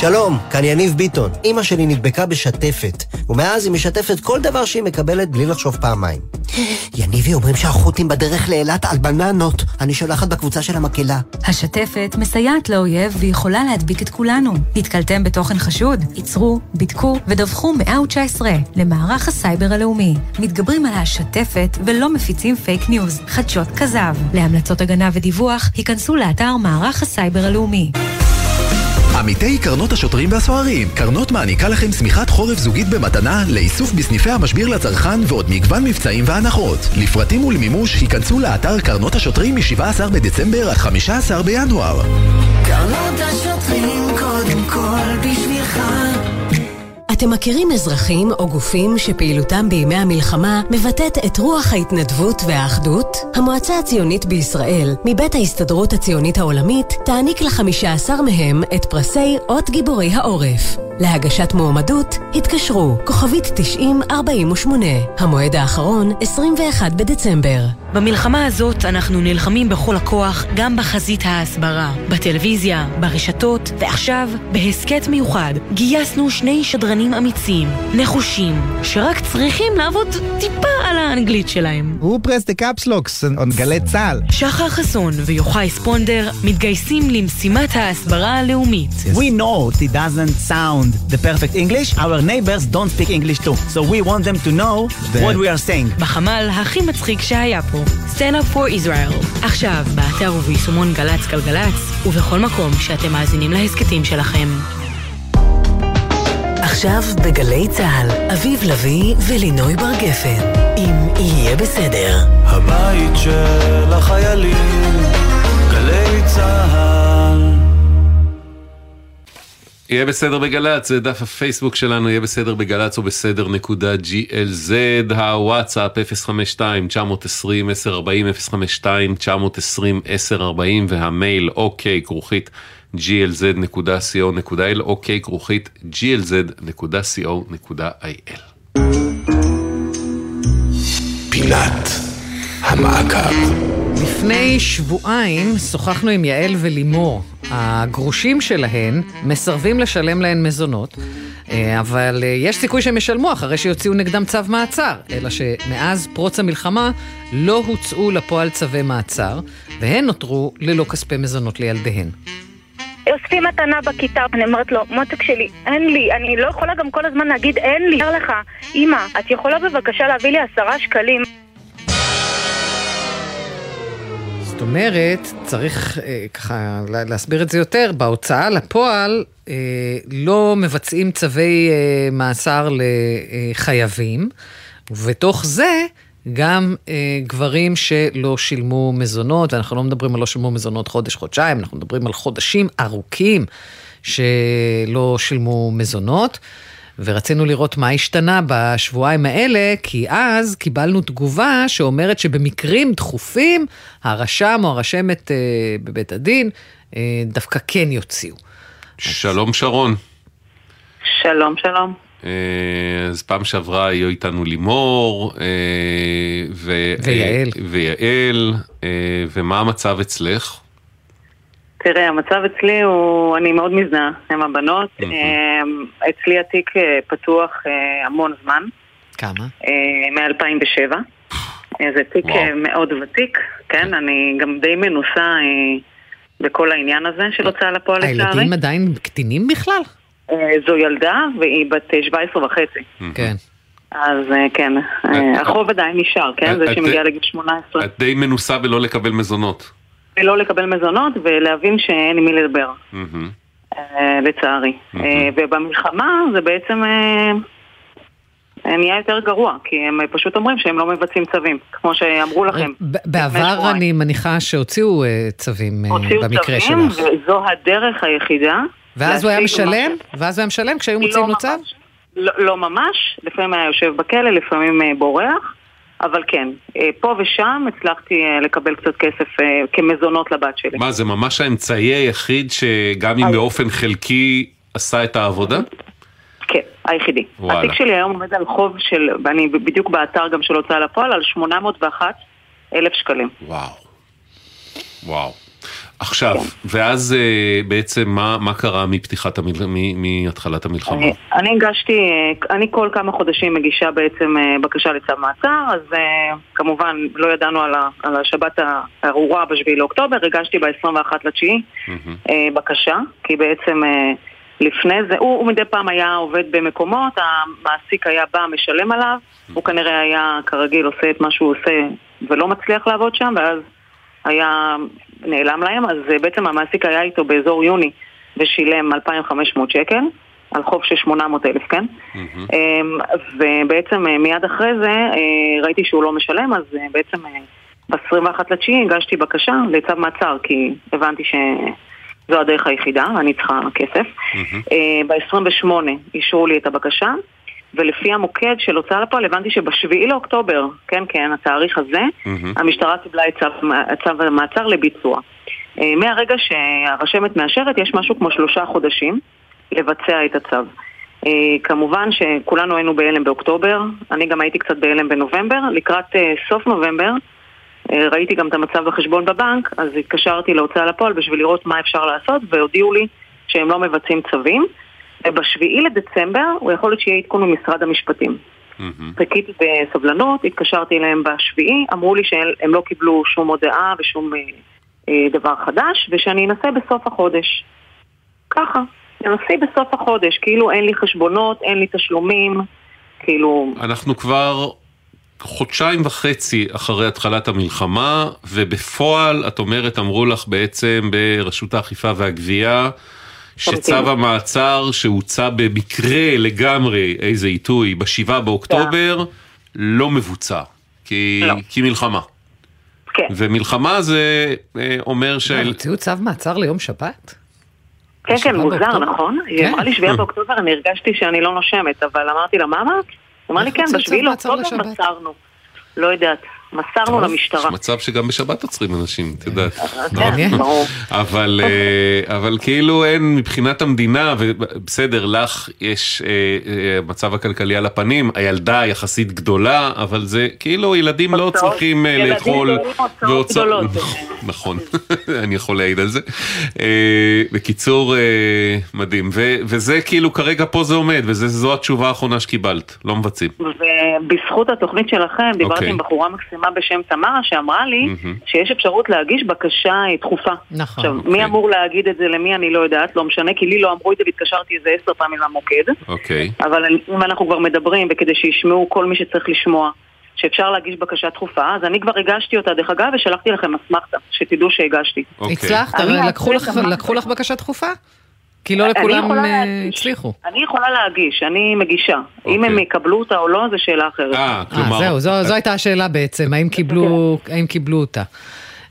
שלום, כאן יניב ביטון. אימא שלי נדבקה בשתפת, ומאז היא משתפת כל דבר שהיא מקבלת בלי לחשוב פעמיים. יניבי אומרים שהחות'ים בדרך לאילת על בננות. אני שולחת בקבוצה של המקהלה. השתפת מסייעת לאויב ויכולה להדביק את כולנו. נתקלתם בתוכן חשוד? עצרו, בדקו ודווחו 119 למערך הסייבר הלאומי. מתגברים על השתפת ולא מפיצים פייק ניוז, חדשות כזב. להמלצות הגנה ודיווח, היכנסו לאתר מערך הסייבר הלאומי. עמיתי קרנות השוטרים והסוהרים, קרנות מעניקה לכם שמיכת חורף זוגית במתנה לאיסוף בסניפי המשביר לצרכן ועוד מגוון מבצעים והנחות. לפרטים ולמימוש היכנסו לאתר קרנות השוטרים מ-17 בדצמבר עד 15 בינואר. קרנות השוטרים קודם כל בשבילך. אתם מכירים אזרחים או גופים שפעילותם בימי המלחמה מבטאת את רוח ההתנדבות והאחדות? המועצה הציונית בישראל, מבית ההסתדרות הציונית העולמית, תעניק לחמישה עשר מהם את פרסי אות גיבורי העורף. להגשת מועמדות, התקשרו, כוכבית 9048. המועד האחרון, 21 בדצמבר. במלחמה הזאת אנחנו נלחמים בכל הכוח גם בחזית ההסברה, בטלוויזיה, ברשתות, ועכשיו, בהסכת מיוחד, גייסנו שני שדרנים אמיצים, נחושים, שרק צריכים לעבוד טיפה על האנגלית שלהם. Who pressed the caps locks on גלי צה"ל? שחר חסון ויוחאי ספונדר מתגייסים למשימת ההסברה הלאומית. We know it doesn't sound the perfect English. Our neighbors don't speak English too. So we want them to know what we are saying. בחמ"ל הכי מצחיק שהיה פה, Stand Up for Israel. עכשיו, באתר וביישומון גל"צ גלגלצ, ובכל מקום שאתם מאזינים להסכתים שלכם. עכשיו בגלי צה"ל, אביב לביא ולינוי בר גפן, אם יהיה בסדר. הבית של החיילים, גלי צה"ל. יהיה בסדר בגל"צ, זה דף הפייסבוק שלנו, יהיה בסדר בגל"צ או בסדר נקודה glz, הוואטסאפ 052-920-1040, 052-920-1040 והמייל אוקיי כרוכית glz.co.il, אוקיי כרוכית glz.co.il. פינת המעקב. לפני שבועיים שוחחנו עם יעל ולימור. הגרושים שלהן מסרבים לשלם להן מזונות, אה, אבל אה, יש סיכוי שהם ישלמו אחרי שיוציאו נגדם צו מעצר. אלא שמאז פרוץ המלחמה לא הוצאו לפועל צווי מעצר, והן נותרו ללא כספי מזונות לילדיהן. עושים מתנה בכיתה, אני אומרת לו, מותק שלי, אין לי, אני לא יכולה גם כל הזמן להגיד אין לי. אומר לך, אמא, את יכולה בבקשה להביא לי עשרה שקלים? זאת אומרת, צריך אה, ככה לה- להסביר את זה יותר, בהוצאה לפועל אה, לא מבצעים צווי אה, מאסר לחייבים, ובתוך זה גם אה, גברים שלא שילמו מזונות, ואנחנו לא מדברים על לא שילמו מזונות חודש-חודשיים, אנחנו מדברים על חודשים ארוכים שלא שילמו מזונות. ורצינו לראות מה השתנה בשבועיים האלה, כי אז קיבלנו תגובה שאומרת שבמקרים דחופים, הרשם או הרשמת אה, בבית הדין אה, דווקא כן יוציאו. שלום שרון. שלום, שלום. אה, אז פעם שעברה היו איתנו לימור אה, ו- ויעל. ויעל, אה, ומה המצב אצלך? תראה, המצב אצלי הוא, אני מאוד מזדהה עם הבנות. אה, אצלי התיק אה, פתוח אה, המון זמן, כמה? מ-2007. זה תיק וואו. אה, מאוד ותיק, כן, אני גם די מנוסה אה, בכל העניין הזה של הוצאה לפועל לצערי. הילדים עדיין קטינים בכלל? אה, זו ילדה והיא בת אה, 17 וחצי. כן. אז אה, כן, אה, החוב עדיין נשאר, כן? זה שמגיע לגיל 18. את די מנוסה בלא לקבל מזונות. ולא לקבל מזונות ולהבין שאין עם מי לדבר. אה, לצערי. אה, ובמלחמה זה בעצם אה, נהיה יותר גרוע, כי הם פשוט אומרים שהם לא מבצעים צווים, כמו שאמרו לכם. בעבר אני מניחה שהוציאו צווים אה, הוציאו במקרה צווים, שלך. וזו הדרך היחידה. ואז הוא היה משלם? ואז הוא היה משלם כשהיו מוציאים לו צו? לא, לא ממש, לפעמים היה יושב בכלא, לפעמים בורח, אבל כן, אה, פה ושם הצלחתי אה, לקבל קצת כסף אה, כמזונות לבת שלי. מה, זה ממש האמצעי היחיד שגם אם באופן חלקי עשה את העבודה? כן, היחידי. וואלה. התיק שלי היום עומד על חוב של, ואני בדיוק באתר גם של הוצאה לפועל, על 801 אלף שקלים. וואו. וואו. עכשיו, ואז אה, בעצם מה, מה קרה מפתיחת המל... מהתחלת המלחמה? אני, אני הגשתי, אה, אני כל כמה חודשים מגישה בעצם אה, בקשה לצו מעצר, אז כמובן לא ידענו על, ה, על השבת הארורה ב-7 לאוקטובר, הגשתי ב-21 לתשיעי אה, בקשה, כי בעצם לפני זה, הוא, הוא מדי פעם היה עובד במקומות, המעסיק היה בא, משלם עליו, הוא כנראה היה כרגיל עושה את מה שהוא עושה ולא מצליח לעבוד שם, ואז היה נעלם להם, אז אה, בעצם המעסיק היה איתו באזור יוני ושילם 2,500 שקל. על חוב של 800 אלף, כן? אמ, ובעצם אה, מיד אחרי זה אה, ראיתי שהוא לא משלם, אז בעצם אה, ב-21 לתשיעי הגשתי בקשה לצו מעצר, כי הבנתי שזו הדרך היחידה, ואני צריכה כסף. ב-28 אישרו לי את הבקשה, ולפי המוקד של הוצאה לפועל הבנתי שבשביעי לאוקטובר, כן, כן, התאריך הזה, המשטרה קיבלה את צו, צו המעצר לביצוע. אה, מהרגע שהרשמת מאשרת יש משהו כמו שלושה חודשים לבצע את הצו. אה, כמובן שכולנו היינו בהלם באוקטובר, אני גם הייתי קצת בהלם בנובמבר, לקראת אה, סוף נובמבר ראיתי גם את המצב בחשבון בבנק, אז התקשרתי להוצאה לפועל בשביל לראות מה אפשר לעשות, והודיעו לי שהם לא מבצעים צווים. ובשביעי לדצמבר, הוא יכול להיות שיהיה עדכון ממשרד המשפטים. חיכיתי בסבלנות, התקשרתי אליהם בשביעי, אמרו לי שהם לא קיבלו שום הודעה ושום אה, אה, דבר חדש, ושאני אנסה בסוף החודש. ככה, תנסי בסוף החודש, כאילו אין לי חשבונות, אין לי תשלומים, כאילו... אנחנו כבר חודשיים וחצי אחרי התחלת המלחמה, ובפועל, את אומרת, אמרו לך בעצם ברשות האכיפה והגבייה, שצו המעצר שהוצא במקרה לגמרי, איזה עיתוי, בשבעה באוקטובר, לא מבוצע. כי, לא. כי מלחמה. כן. ומלחמה זה אה, אומר של... הוציאו צו מעצר ליום שבת? כן, כן, מוזר, באוקטובר? נכון? היא כן. אמרה לי שביעי באוקטובר, אני הרגשתי שאני לא נושמת, אבל אמרתי לה, מה אמרת? היא אמרה לי, כן, בשביעי לאוקטובר? מסרנו. לא יודעת, מסרנו למשטרה. מצב שגם בשבת עוצרים אנשים, את יודעת. כן, ברור. אבל, אה, אבל כאילו אין מבחינת המדינה, ובסדר, לך יש אה, אה, מצב הכלכלי על הפנים, הילדה יחסית גדולה, אבל זה כאילו ילדים לא צריכים אה, ילדים לאכול. גדולות. נכון, אני יכול להעיד על זה. אה, בקיצור, אה, מדהים. וזה כאילו כרגע פה זה עומד, וזו התשובה האחרונה שקיבלת, לא מבצעים. ובזכות התוכנית שלכם, דיברתי אוקיי. עם בחורה מקסימה בשם תמרה, שאמרה לי שיש אפשרות להגיש בקשה אה, דחופה. נכון. עכשיו, מי אמור להגיד את זה למי אני לא יודעת, לא משנה, כי לי לא אמרו את זה והתקשרתי איזה עשר פעמים למוקד. אוקיי. אבל אני- אם אנחנו כבר מדברים, וכדי שישמעו כל מי שצריך לשמוע, שאפשר להגיש בקשה דחופה, אז אני כבר הגשתי אותה, דרך אגב, ושלחתי לכם אסמכתה, שתדעו שהגשתי. הצלחת? אני לקחו אעשה לך-. לקחו לך בקשה דחופה? כי לא לכולם אה. הצליחו. אני יכולה להגיש, אני מגישה. אם אוקיי. הם יקבלו אותה או לא, זו שאלה אחרת. אה, אה, זהו, זו זו הייתה השאלה בעצם, האם קיבלו האם קיבלו אותה.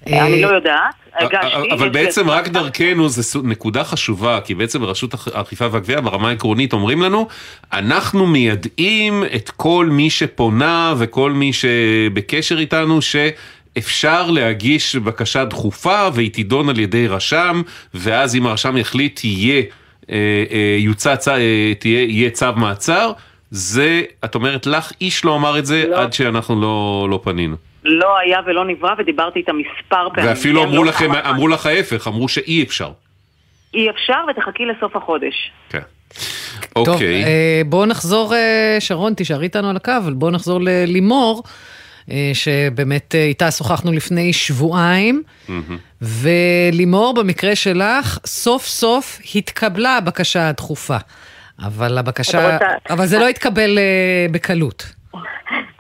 אני אה, לא יודעת, הגשתי. אבל בעצם רק דרכנו זה נקודה חשובה, כי בעצם ברשות האכ- האכיפה והגבייה ברמה העקרונית אומרים לנו, אנחנו מיידעים את כל מי שפונה וכל מי שבקשר איתנו, שאפשר להגיש בקשה דחופה והיא תידון על ידי רשם, ואז אם הרשם יחליט יהיה, אה, אה, יוצא, אה, תהיה, יהיה צו מעצר. זה, את אומרת לך, איש לא אמר את זה עד שאנחנו לא, לא פנינו. לא היה ולא נברא, ודיברתי איתה מספר פעמים. ואפילו אמרו לא לכם. אמרו לך ההפך, אמרו שאי אפשר. אי אפשר ותחכי לסוף החודש. כן. טוב, אוקיי. אה, בואו נחזור, שרון, תישארי איתנו על הקו, אבל בואו נחזור ללימור, שבאמת אה, איתה שוחחנו לפני שבועיים, ולימור, במקרה שלך, סוף סוף התקבלה הבקשה הדחופה. אבל הבקשה, רוצה- אבל זה לא התקבל אה, בקלות.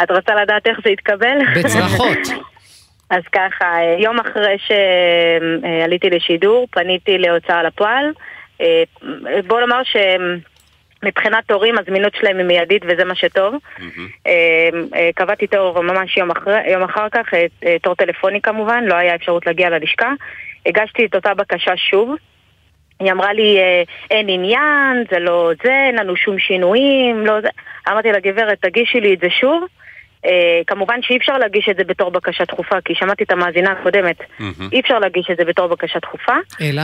את רוצה לדעת איך זה התקבל? בצרחות. אז ככה, יום אחרי שעליתי לשידור, פניתי להוצאה לפועל. אה, בוא נאמר שמבחינת הורים הזמינות שלהם היא מיידית וזה מה שטוב. אה, קבעתי תור ממש יום, אחרי, יום אחר כך, אה, אה, תור טלפוני כמובן, לא היה אפשרות להגיע ללשכה. הגשתי את אותה בקשה שוב. היא אמרה לי, אין עניין, זה לא זה, אין לנו שום שינויים, לא זה. אמרתי לה, גברת, תגישי לי את זה שוב. אה, כמובן שאי אפשר להגיש את זה בתור בקשה דחופה, כי שמעתי את המאזינה הקודמת. אי אפשר להגיש את זה בתור בקשה דחופה. אלא?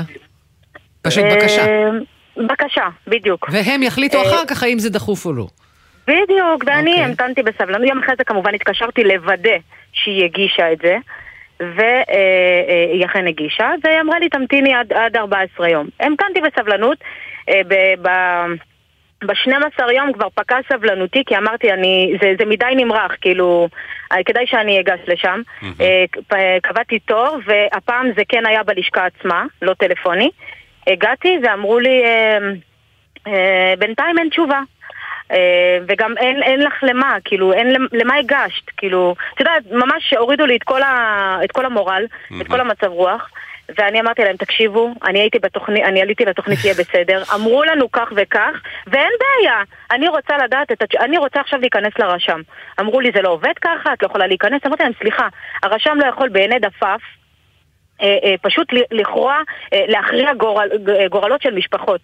פשוט בקשה. בקשה, בדיוק. והם יחליטו אה, אחר כך האם זה דחוף או לא. בדיוק, ואני אוקיי. המתנתי בסבלנות. יום אחרי זה כמובן התקשרתי לוודא שהיא הגישה את זה, והיא אכן הגישה, והיא אמרה לי תמתיני עד, עד 14 יום. המתנתי בסבלנות, אה, ב- ב- ב-12 יום כבר פקע סבלנותי, כי אמרתי, אני, זה, זה מדי נמרח, כאילו, אה, כדאי שאני אגש לשם. אה, פ- קבעתי תור, והפעם זה כן היה בלשכה עצמה, לא טלפוני. הגעתי ואמרו לי, אה, אה, בינתיים אין תשובה. אה, וגם אין, אין לך למה, כאילו, אין למ- למה הגשת, כאילו, את יודעת, ממש הורידו לי את כל, ה, את כל המורל, את כל המצב רוח, ואני אמרתי להם, תקשיבו, אני הייתי בתוכנית, אני עליתי לתוכנית יהיה בסדר, אמרו לנו כך וכך, ואין בעיה, אני רוצה לדעת את. אני רוצה עכשיו להיכנס לרשם. אמרו לי, זה לא עובד ככה, את לא יכולה להיכנס, אמרתי להם, סליחה, הרשם לא יכול בעיני דפף פשוט ל- לכאורה אה, להכריע גורל, ג- גורלות של משפחות.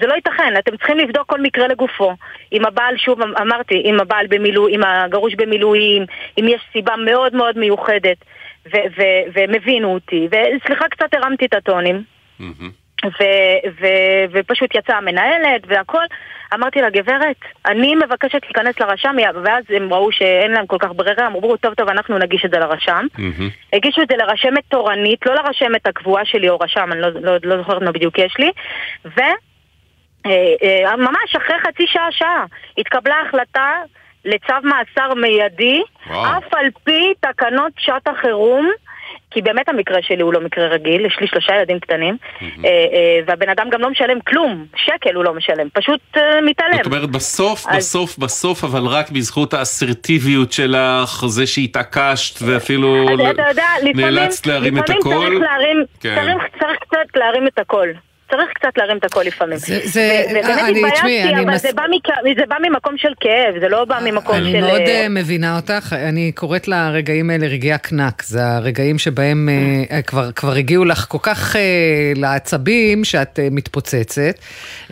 זה לא ייתכן, אתם צריכים לבדוק כל מקרה לגופו. אם הבעל, שוב אמ- אמרתי, אם הבעל במילואים, אם הגרוש במילואים, אם יש סיבה מאוד מאוד מיוחדת, והם הבינו אותי, וסליחה, קצת הרמתי את הטונים. ו- ו- ופשוט יצאה המנהלת והכל. אמרתי לה, גברת, אני מבקשת להיכנס לרשם, ואז הם ראו שאין להם כל כך ברירה, אמרו, טוב, טוב, אנחנו נגיש את זה לרשם. הגישו את זה לרשמת תורנית, לא לרשמת הקבועה שלי או רשם, אני לא, לא, לא זוכרת מה בדיוק יש לי. ו... אה, אה, ממש אחרי חצי שעה, שעה, התקבלה החלטה לצו מאסר מיידי, וואו. אף על פי תקנות שעת החירום. כי באמת המקרה שלי הוא לא מקרה רגיל, יש לי שלושה ילדים קטנים, אה, אה, והבן אדם גם לא משלם כלום, שקל הוא לא משלם, פשוט אה, מתעלם. זאת אומרת, בסוף, בסוף, בסוף, אבל רק בזכות האסרטיביות שלך, זה שהתעקשת ואפילו אתה יודע, לפעמים, נאלצת להרים את לפעמים הכל. צריך להרים, כן. צריך, צריך קצת להרים את הכל. צריך קצת להרים את הקול לפעמים. זה- זה- ו- ובאמת אני- תשמעי, התביישתי, אני אבל מס- זה בא מכ- זה בא ממקום של כאב, זה לא בא ממקום של... אני מאוד אה, אה, מבינה אותך, אני קוראת לרגעים האלה רגעי הקנק, זה הרגעים שבהם אה, אה, כבר, כבר הגיעו לך כל כך אה, לעצבים שאת אה, מתפוצצת.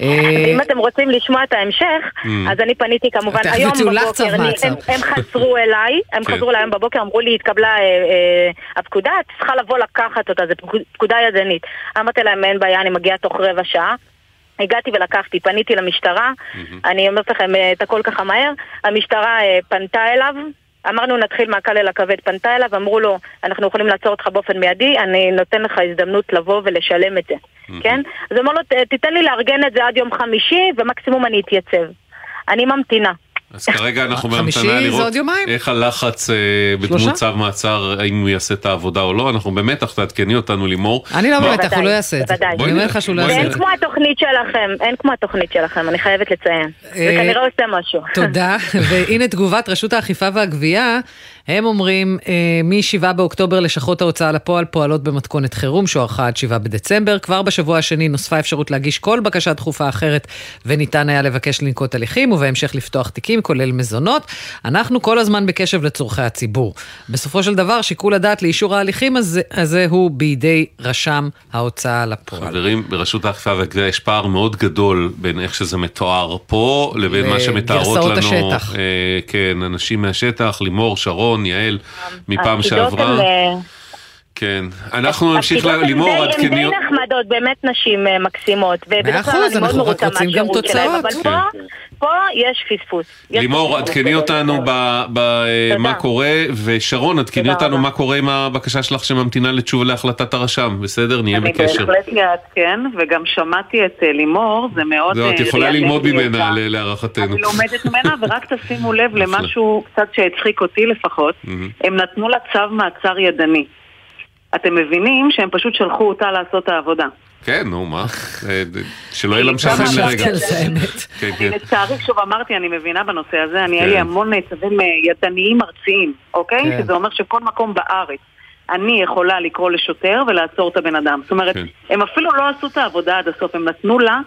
אה, אם אתם רוצים לשמוע את ההמשך, Mm. אז אני פניתי כמובן היום בבוקר, אני-. הם- הם חזרו אליי, הם כן. חזרו אליי היום בבוקר, אמרו לי, התקבלה אה, אה, הפקודה, את צריכה לבוא לקחת אותה, זו פקוד- פקודה ידנית. אמרתי להם, אין בעיה, אני מגיעה תוך רבע שעה. הגעתי ולקחתי, פניתי למשטרה, אני אומרת לכם אה, את הכל ככה מהר, המשטרה אה, פנתה אליו, אמרנו נתחיל מהקל אל הכבד, פנתה אליו, אמרו לו, אנחנו יכולים לעצור אותך באופן מיידי, אני נותן לך הזדמנות לבוא ולשלם את זה, כן? אז אמר לו, "ת- תיתן לי לארגן את זה עד יום חמישי, ומקסימום אני אתייצב. אני ממתינה. אז כרגע אנחנו בהמתנה לראות. איך הלחץ אה? בדמות צו מעצר, האם הוא יעשה את העבודה או לא, אנחנו במתח, תעדכני אותנו לימור. אני לא מה- במתח, הוא לא יעשה את זה. בוודאי. אני אומר לך שהוא לא יעשה את זה. כמו התוכנית שלכם, אין כמו התוכנית שלכם, אני חייבת לציין. זה אה, כנראה עושה משהו. תודה, והנה תגובת רשות האכיפה והגבייה, הם אומרים, אה, מ-7 באוקטובר לשכות ההוצאה לפועל פועלות במתכונת חירום שהוארכה עד 7 בדצמבר. כבר בשבוע השני נוספה אפשרות להגיש כל בקשה דחופה אחרת, וניתן היה לבקש לנקוט הליכים, ובהמשך לפתוח תיקים, כולל מזונות. אנחנו כל הזמן בקשב לצורכי הציבור. בסופו של דבר, שיקול הדעת לאישור ההליכים הזה, הזה הוא בידי רשם ההוצאה לפועל. חברים, ברשות האכיפה והגבייה יש פער מאוד גדול בין איך שזה מתואר פה לבין מה שמתארות לנו. לגרסאות השטח. אה, כן, אנשים מהשטח, לימור, שרון, יעל, מפעם הן, שעברה. אה, כן. אנחנו נמשיך, לימור, די- הן די. נחמדות, באמת נשים אה, מקסימות. כלל אחוז, אני אנחנו רק רוצים גם תוצאות. אבל כן. פה- פה יש פספוס. לימור, עדכני. אותנו במה תודה. קורה, ושרון, עדכני אותנו. מה קורה עם הבקשה שלך שממתינה לתשובה להחלטת הרשם, בסדר? נהיה אני בקשר. בהחלט אעדכן, וגם שמעתי את אה, לימור, זה מאוד... זהו, את אה, יכולה ללמוד ממנה, להערכתנו. אני לומדת ממנה, ורק תשימו לב למשהו קצת שהצחיק אותי לפחות. הם נתנו לה צו מעצר ידני. אתם מבינים שהם פשוט שלחו אותה לעשות את העבודה. כן, נו, מה? אה, שלא יהיה לה לרגע. על זה, כן, אני כן. לצערי, שוב אמרתי, אני מבינה בנושא הזה, אני, היה לי כן. המון צווים אה, ידניים ארציים, אוקיי? כן. שזה אומר שכל מקום בארץ אני יכולה לקרוא לשוטר ולעצור את הבן אדם. זאת אומרת, כן. הם אפילו לא עשו את העבודה עד הסוף, הם נתנו לה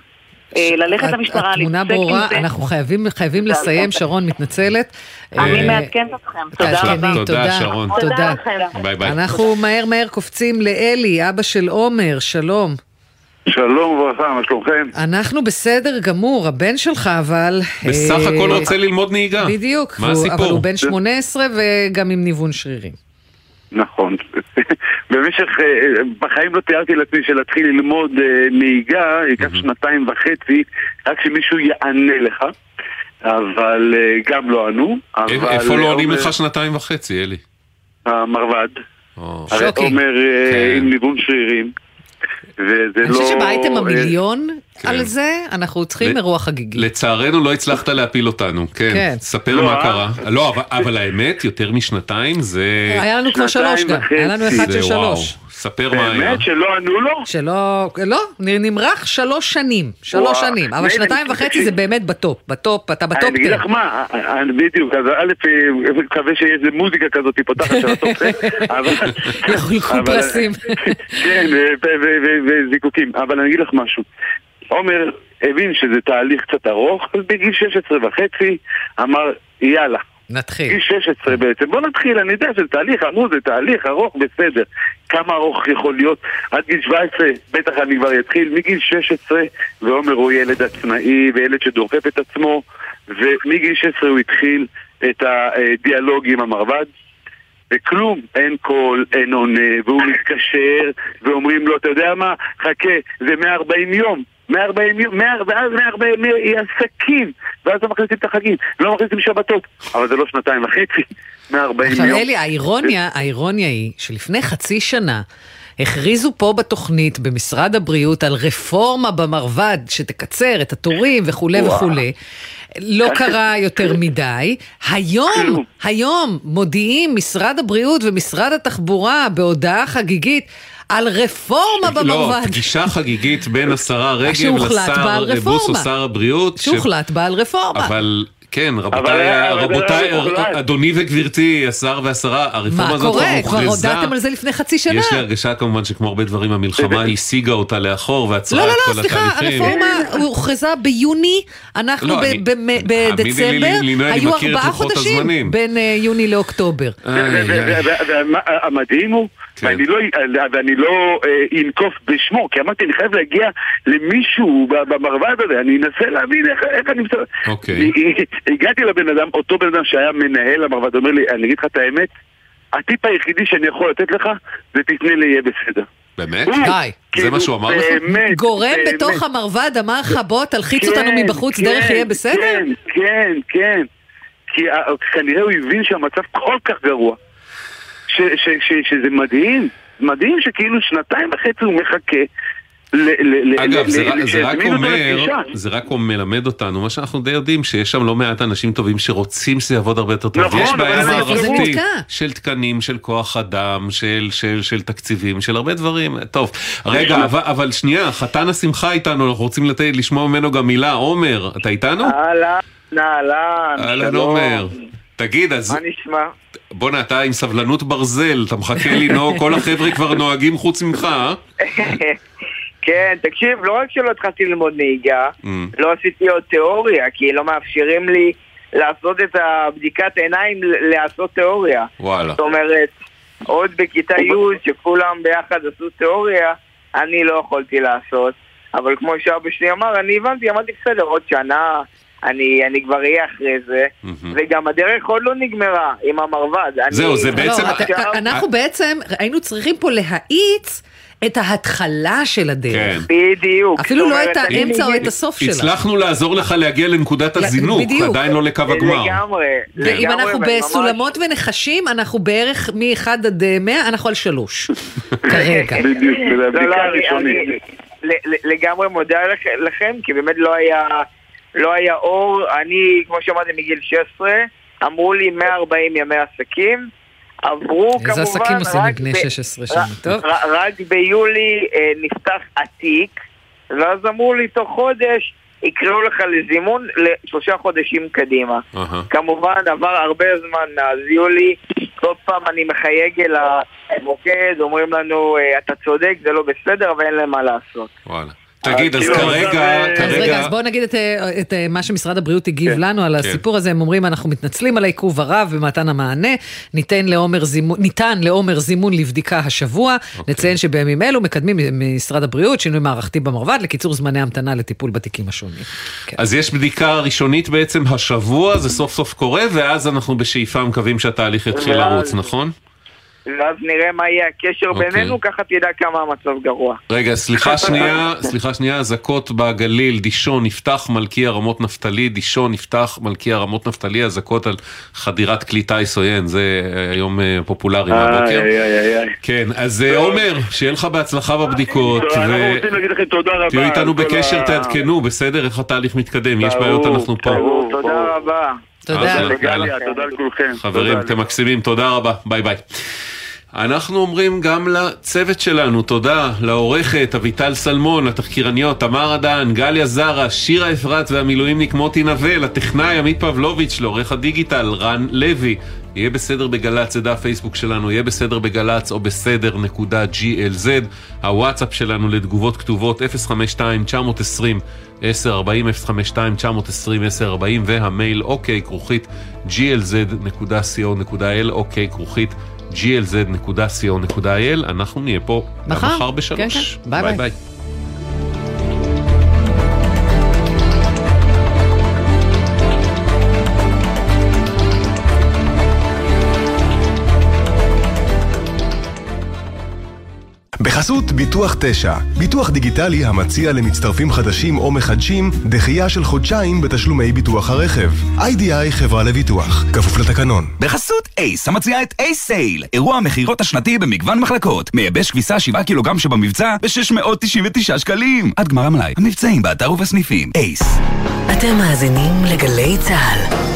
ללכת למשטרה, התמונה להתעסק עם ברורה, זה. אנחנו חייבים, חייבים לסיים, שרון מתנצלת. אני אה, מעדכנת אתכם, תודה רבה. תודה, שרון. תודה. ביי ביי. אנחנו מהר מהר קופצים לאלי, אבא של עומר, שלום. שלום וברכה, מה שלומכם? אנחנו בסדר גמור, הבן שלך אבל... בסך אה, הכל רוצה ללמוד נהיגה. בדיוק, מה הסיפור? אבל הוא בן 18 וגם עם ניוון שרירים. נכון. במשך, אה, בחיים לא תיארתי לעצמי שלהתחיל ללמוד אה, נהיגה ייקח שנתיים וחצי, רק שמישהו יענה לך, אבל אה, גם לא ענו. איפה לא עונים לך שנתיים וחצי, אלי? המרבד. הרי שוקי. עומר אה, כן. עם ניוון שרירים. וזה אני לא... חושבת שבאייטם אה, המיליון כן. על זה, אנחנו צריכים אירוע חגיגי. לצערנו לא הצלחת להפיל אותנו, כן. כן. ספר לא, מה אה? קרה. לא, אבל- אבל האמת, יותר משנתיים זה... היה לנו כבר שלוש גם, היה לנו אחד של וואו. שלוש. ספר מה היה. באמת שלא ענו לו? שלא, לא, נמרח שלוש שנים, שלוש וואו. שנים, אבל שנתיים וחצי. זה באמת בטופ, בטופ, אתה בטופ אני אגיד לך מה, אני- בדיוק, אז א', אה, מקווה שיהיה איזה מוזיקה כזאת פותחת של הטופ, אבל... יחולקו פרסים. כן, ו- ו- ו- וזיקוקים, אבל אני אגיד לך משהו. עומר הבין שזה תהליך קצת ארוך, אז בגיל 16 וחצי אמר, יאללה. נתחיל. גיל 16 בעצם, בוא נתחיל, אני יודע שזה תהליך, אמרו, זה תהליך ארוך, בסדר. כמה ארוך יכול להיות? עד גיל 17, בטח אני כבר אתחיל, מגיל 16, ועומר הוא ילד עצמאי, וילד שדוחף את עצמו, ומגיל 16 הוא התחיל את הדיאלוג עם המרבד. וכלום, אין קול, אין עונה, והוא מתקשר, ואומרים לו, אתה יודע מה, חכה, זה 140 יום, 140 יום, 100, ואז 140 יום היא עסקים, ואז לא מכניסים את החגים, לא מכניסים שבתות, אבל זה לא שנתיים וחצי, 140 יום. עכשיו אלי, האירוניה, האירוניה היא שלפני חצי שנה הכריזו פה בתוכנית במשרד הבריאות על רפורמה במרבד שתקצר את התורים וכולי. וכולי. לא קרה יותר מדי. היום, היום מודיעים משרד הבריאות ומשרד התחבורה בהודעה חגיגית על רפורמה לא, במרבד. פגישה חגיגית בין השרה רגב לשר בוסו, רפורמה. שר הבריאות. שהוחלט בה על רפורמה. אבל כן, רבותיי, רבותיי. אדוני וגברתי, השר והשרה, הרפורמה מה הזאת כבר קורה? כבר הוכרזה. הודעתם על זה לפני חצי שנה. יש לי הרגשה כמובן שכמו הרבה דברים, המלחמה הסיגה אותה לאחור ועצרה לא, את לא, כל לא, סליחה, התהליכים. הרפורמה הוכרזה ביוני, אנחנו לא, בדצמבר, היו ארבעה חודשים. בין אה, יוני לאוקטובר. והמדהים הוא, כן. ואני לא- ואני לא אה, אנקוף בשמו, כי אמרתי, אני חייב להגיע למישהו במרבד הזה, אני אנסה להבין איך איך אני... מסתכל. אוקיי. הגעתי לבן אדם, אותו בן אדם שהיה מנהל המרבד, אומר לי, אני אגיד לך את האמת, הטיפ היחידי שאני יכול לתת לך, זה תתנה לי יהיה בסדר. באמת? די. זה כאילו, מה שהוא אמר לך? באמת, גורם. בתוך המרבד אמר לך, בוא תלחיץ אותנו כן, מבחוץ, כן, דרך יהיה בסדר? כן, כן, כן. כי ה- כנראה הוא הבין שהמצב כל כך גרוע. ש- ש- ש- שזה מדהים, מדהים שכאילו שנתיים וחצי הוא מחכה ל- ל- ל- אגב, ל- זה, ל- רק- זה רק שיזמינו אותו אומר, לפגישה. זה רק מלמד אותנו, מה שאנחנו די יודעים, שיש שם לא מעט אנשים טובים שרוצים שזה יעבוד הרבה יותר טוב. נכון, אבל בעיה מערכתית? של תקנים, של כוח אדם, של, של, של תקציבים, של הרבה דברים. טוב, רגע, אבל, אבל שנייה, חתן השמחה איתנו, אנחנו רוצים לתת, לשמוע ממנו גם מילה. עומר, אתה איתנו? אהלן, אהלן, אהלן שלום. עומר. תגיד, אז מה נשמע? בואנה, אתה עם סבלנות ברזל, אתה מחכה לנהוג, כל החבר'ה כבר נוהגים חוץ ממך, אה? כן, תקשיב, לא רק שלא התחלתי ללמוד נהיגה, Mm. לא עשיתי עוד תיאוריה, כי לא מאפשרים לי לעשות את הבדיקת עיניים לעשות תיאוריה. וואלה. זאת אומרת, עוד בכיתה י' שכולם ביחד עשו תיאוריה, אני לא יכולתי לעשות. אבל כמו שאבא שלי אמר, אני הבנתי, אמרתי בסדר, עוד שנה, אני, אני כבר אהיה אחרי זה. וגם הדרך עוד לא נגמרה עם המרבד. אני- זהו, זה בעצם- לא, אתה- אנחנו בעצם היינו צריכים פה להאיץ את ההתחלה של הדרך. כן. בדיוק. אפילו לא את אני- האמצע או את הסוף שלה. הצלחנו לעזור לך להגיע לנקודת הזינוק, בדיוק. עדיין לא לקו הגמר. לגמרי. ואם אנחנו בסולמות ונחשים, אנחנו בערך מ-1 עד אה, 100, אנחנו על 3. כרגע. בדיוק, זה לא, הבדיקה לא, אני- הראשונית. אני לגמרי מודה לכ- לכם, כי באמת לא היה, לא היה אור. אני, כמו שאמרתי, מגיל 16, אמרו לי 140 ימי עסקים. עברו כמובן איזה עסקים עושים לבני ב- 16 שנה, טוב? ר- רק ביולי אה, נפתח עתיק, ואז אמרו לי תוך חודש יקראו לך לזימון לשלושה חודשים קדימה. אהה. כמובן עבר הרבה זמן מאז יולי, כל פעם אני מחייג אל המוקד, אומרים לנו אה, אתה צודק, זה לא בסדר, אבל אין להם מה לעשות. וואלה. תגיד, אז כאילו, כרגע, אז אז רגע, כרגע... אז בואו נגיד את, אה, את אה, מה שמשרד הבריאות הגיב כן. לנו על הסיפור הזה, הם אומרים אנחנו מתנצלים על העיכוב הרב במתן המענה, ניתן לעומר זימון, לבדיקה השבוע, אוקיי. נציין שבימים אלו מקדמים משרד הבריאות שינוי מערכתי במרבד לקיצור זמני המתנה לטיפול בתיקים השונים. אז יש בדיקה ראשונית בעצם השבוע, זה סוף סוף קורה, ואז אנחנו בשאיפה מקווים שהתהליך יתחיל לרוץ, נכון? ואז נראה מה יהיה הקשר אוקיי. בינינו, ככה תדע כמה המצב גרוע. רגע, סליחה שנייה, סליחה שנייה, אזעקות בגליל, דישון, נפתח מלכיה רמות נפתלי, דישון, נפתח מלכיה רמות נפתלי, אזעקות על חדירת כלי טיס עוין, זה אה, היום אה, פופולרי מהבוקר. איי, איי, איי, איי. כן, אז אה, עומר, שיהיה לך בהצלחה בבדיקות, אנחנו רוצים להגיד לכם תודה רבה. תהיו איתנו בקשר, תעדכנו, בסדר? איך התהליך מתקדם, יש בעיות, אנחנו פה. תודה. רבה. תודה. תודה, לכולכם. חברים. אתם מקסימים, תודה רבה, ביי ביי. אנחנו אומרים גם לצוות שלנו, תודה לעורכת אביטל סלמון, לתחקירניות תמר אדן, גליה זרה, שירה אפרת והמילואימניק מוטי נווה, לטכנאי עמית פבלוביץ', לעורך הדיגיטל רן לוי. יהיה בסדר בגל"צ, זה דף פייסבוק שלנו, יהיה בסדר בגל"צ או בסדר נקודה glz. הוואטסאפ שלנו לתגובות כתובות 052-920-1040, 052-920-1040 והמייל אוקיי כרוכית glz.co.il, אוקיי כרוכית glz.co.il. אנחנו נהיה פה מחר. בשלוש. כן, כן. ביי, ביי. בחסות ביטוח 9, ביטוח דיגיטלי המציע למצטרפים חדשים או מחדשים דחייה של חודשיים בתשלומי ביטוח הרכב. איי-די-איי חברה לביטוח, כפוף לתקנון. בחסות אייס, המציעה את אייס סייל, אירוע המכירות השנתי במגוון מחלקות. מייבש כביסה 7 קילוגרם שבמבצע ב-699 שקלים. עד גמר המלאי, המבצעים באתר ובסניפים. אייס. אתם מאזינים לגלי צה"ל.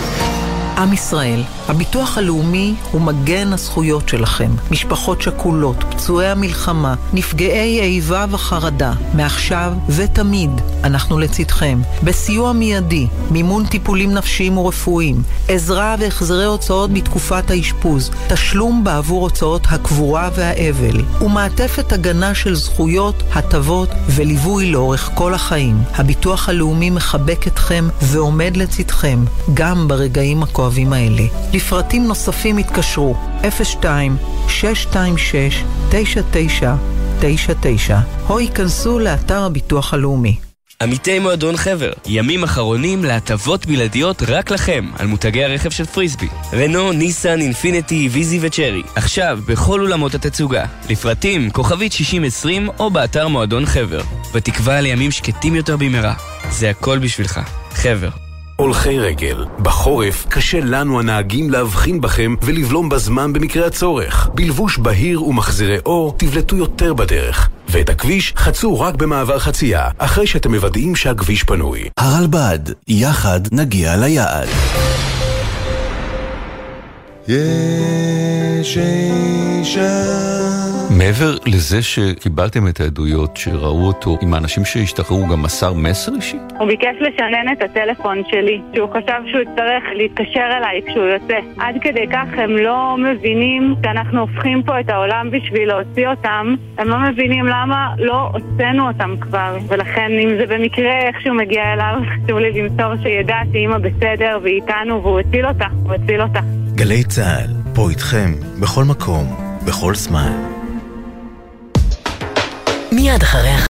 עם ישראל, הביטוח הלאומי הוא מגן הזכויות שלכם. משפחות שכולות, פצועי המלחמה, נפגעי איבה וחרדה, מעכשיו ותמיד אנחנו לצדכם. בסיוע מיידי, מימון טיפולים נפשיים ורפואיים, עזרה והחזרי הוצאות בתקופת האשפוז, תשלום בעבור הוצאות הקבורה והאבל, ומעטפת הגנה של זכויות, הטבות וליווי לאורך כל החיים. הביטוח הלאומי מחבק אתכם ועומד לצדכם, גם ברגעים הכואבים האלה. לפרטים נוספים התקשרו 02-626-9999 או ייכנסו לאתר הביטוח הלאומי. עמיתי מועדון חבר, ימים אחרונים להטבות בלעדיות רק לכם על מותגי הרכב של פריסבי. רנו, ניסן, אינפיניטי, ויזי וצ'רי. עכשיו בכל אולמות התצוגה. לפרטים כוכבית 6020 או באתר מועדון חבר. בתקווה לימים שקטים יותר במהרה. זה הכל בשבילך. חבר. הולכי רגל. בחורף קשה לנו הנהגים להבחין בכם ולבלום בזמן במקרה הצורך. בלבוש בהיר ומחזירי אור תבלטו יותר בדרך. ואת הכביש חצו רק במעבר חצייה, אחרי שאתם מוודאים שהכביש פנוי. הרלב"ד, יחד נגיע ליעד. יש אישה מעבר לזה שקיבלתם את העדויות שראו אותו עם האנשים שהשתחררו, גם מסר מסר אישי? הוא ביקש לשנן את הטלפון שלי, שהוא חשב שהוא יצטרך להתקשר אליי כשהוא יוצא. עד כדי כך הם לא מבינים שאנחנו הופכים פה את העולם בשביל להוציא אותם, הם לא מבינים למה לא הוצאנו אותם כבר. ולכן אם זה במקרה איכשהו מגיע אליו, חשוב לי למסור שידע שאימא בסדר והיא איתנו והוא הציל אותה, הוא הציל אותה. גלי צה"ל, פה איתכם, בכל מקום, בכל זמן. מיד אחרי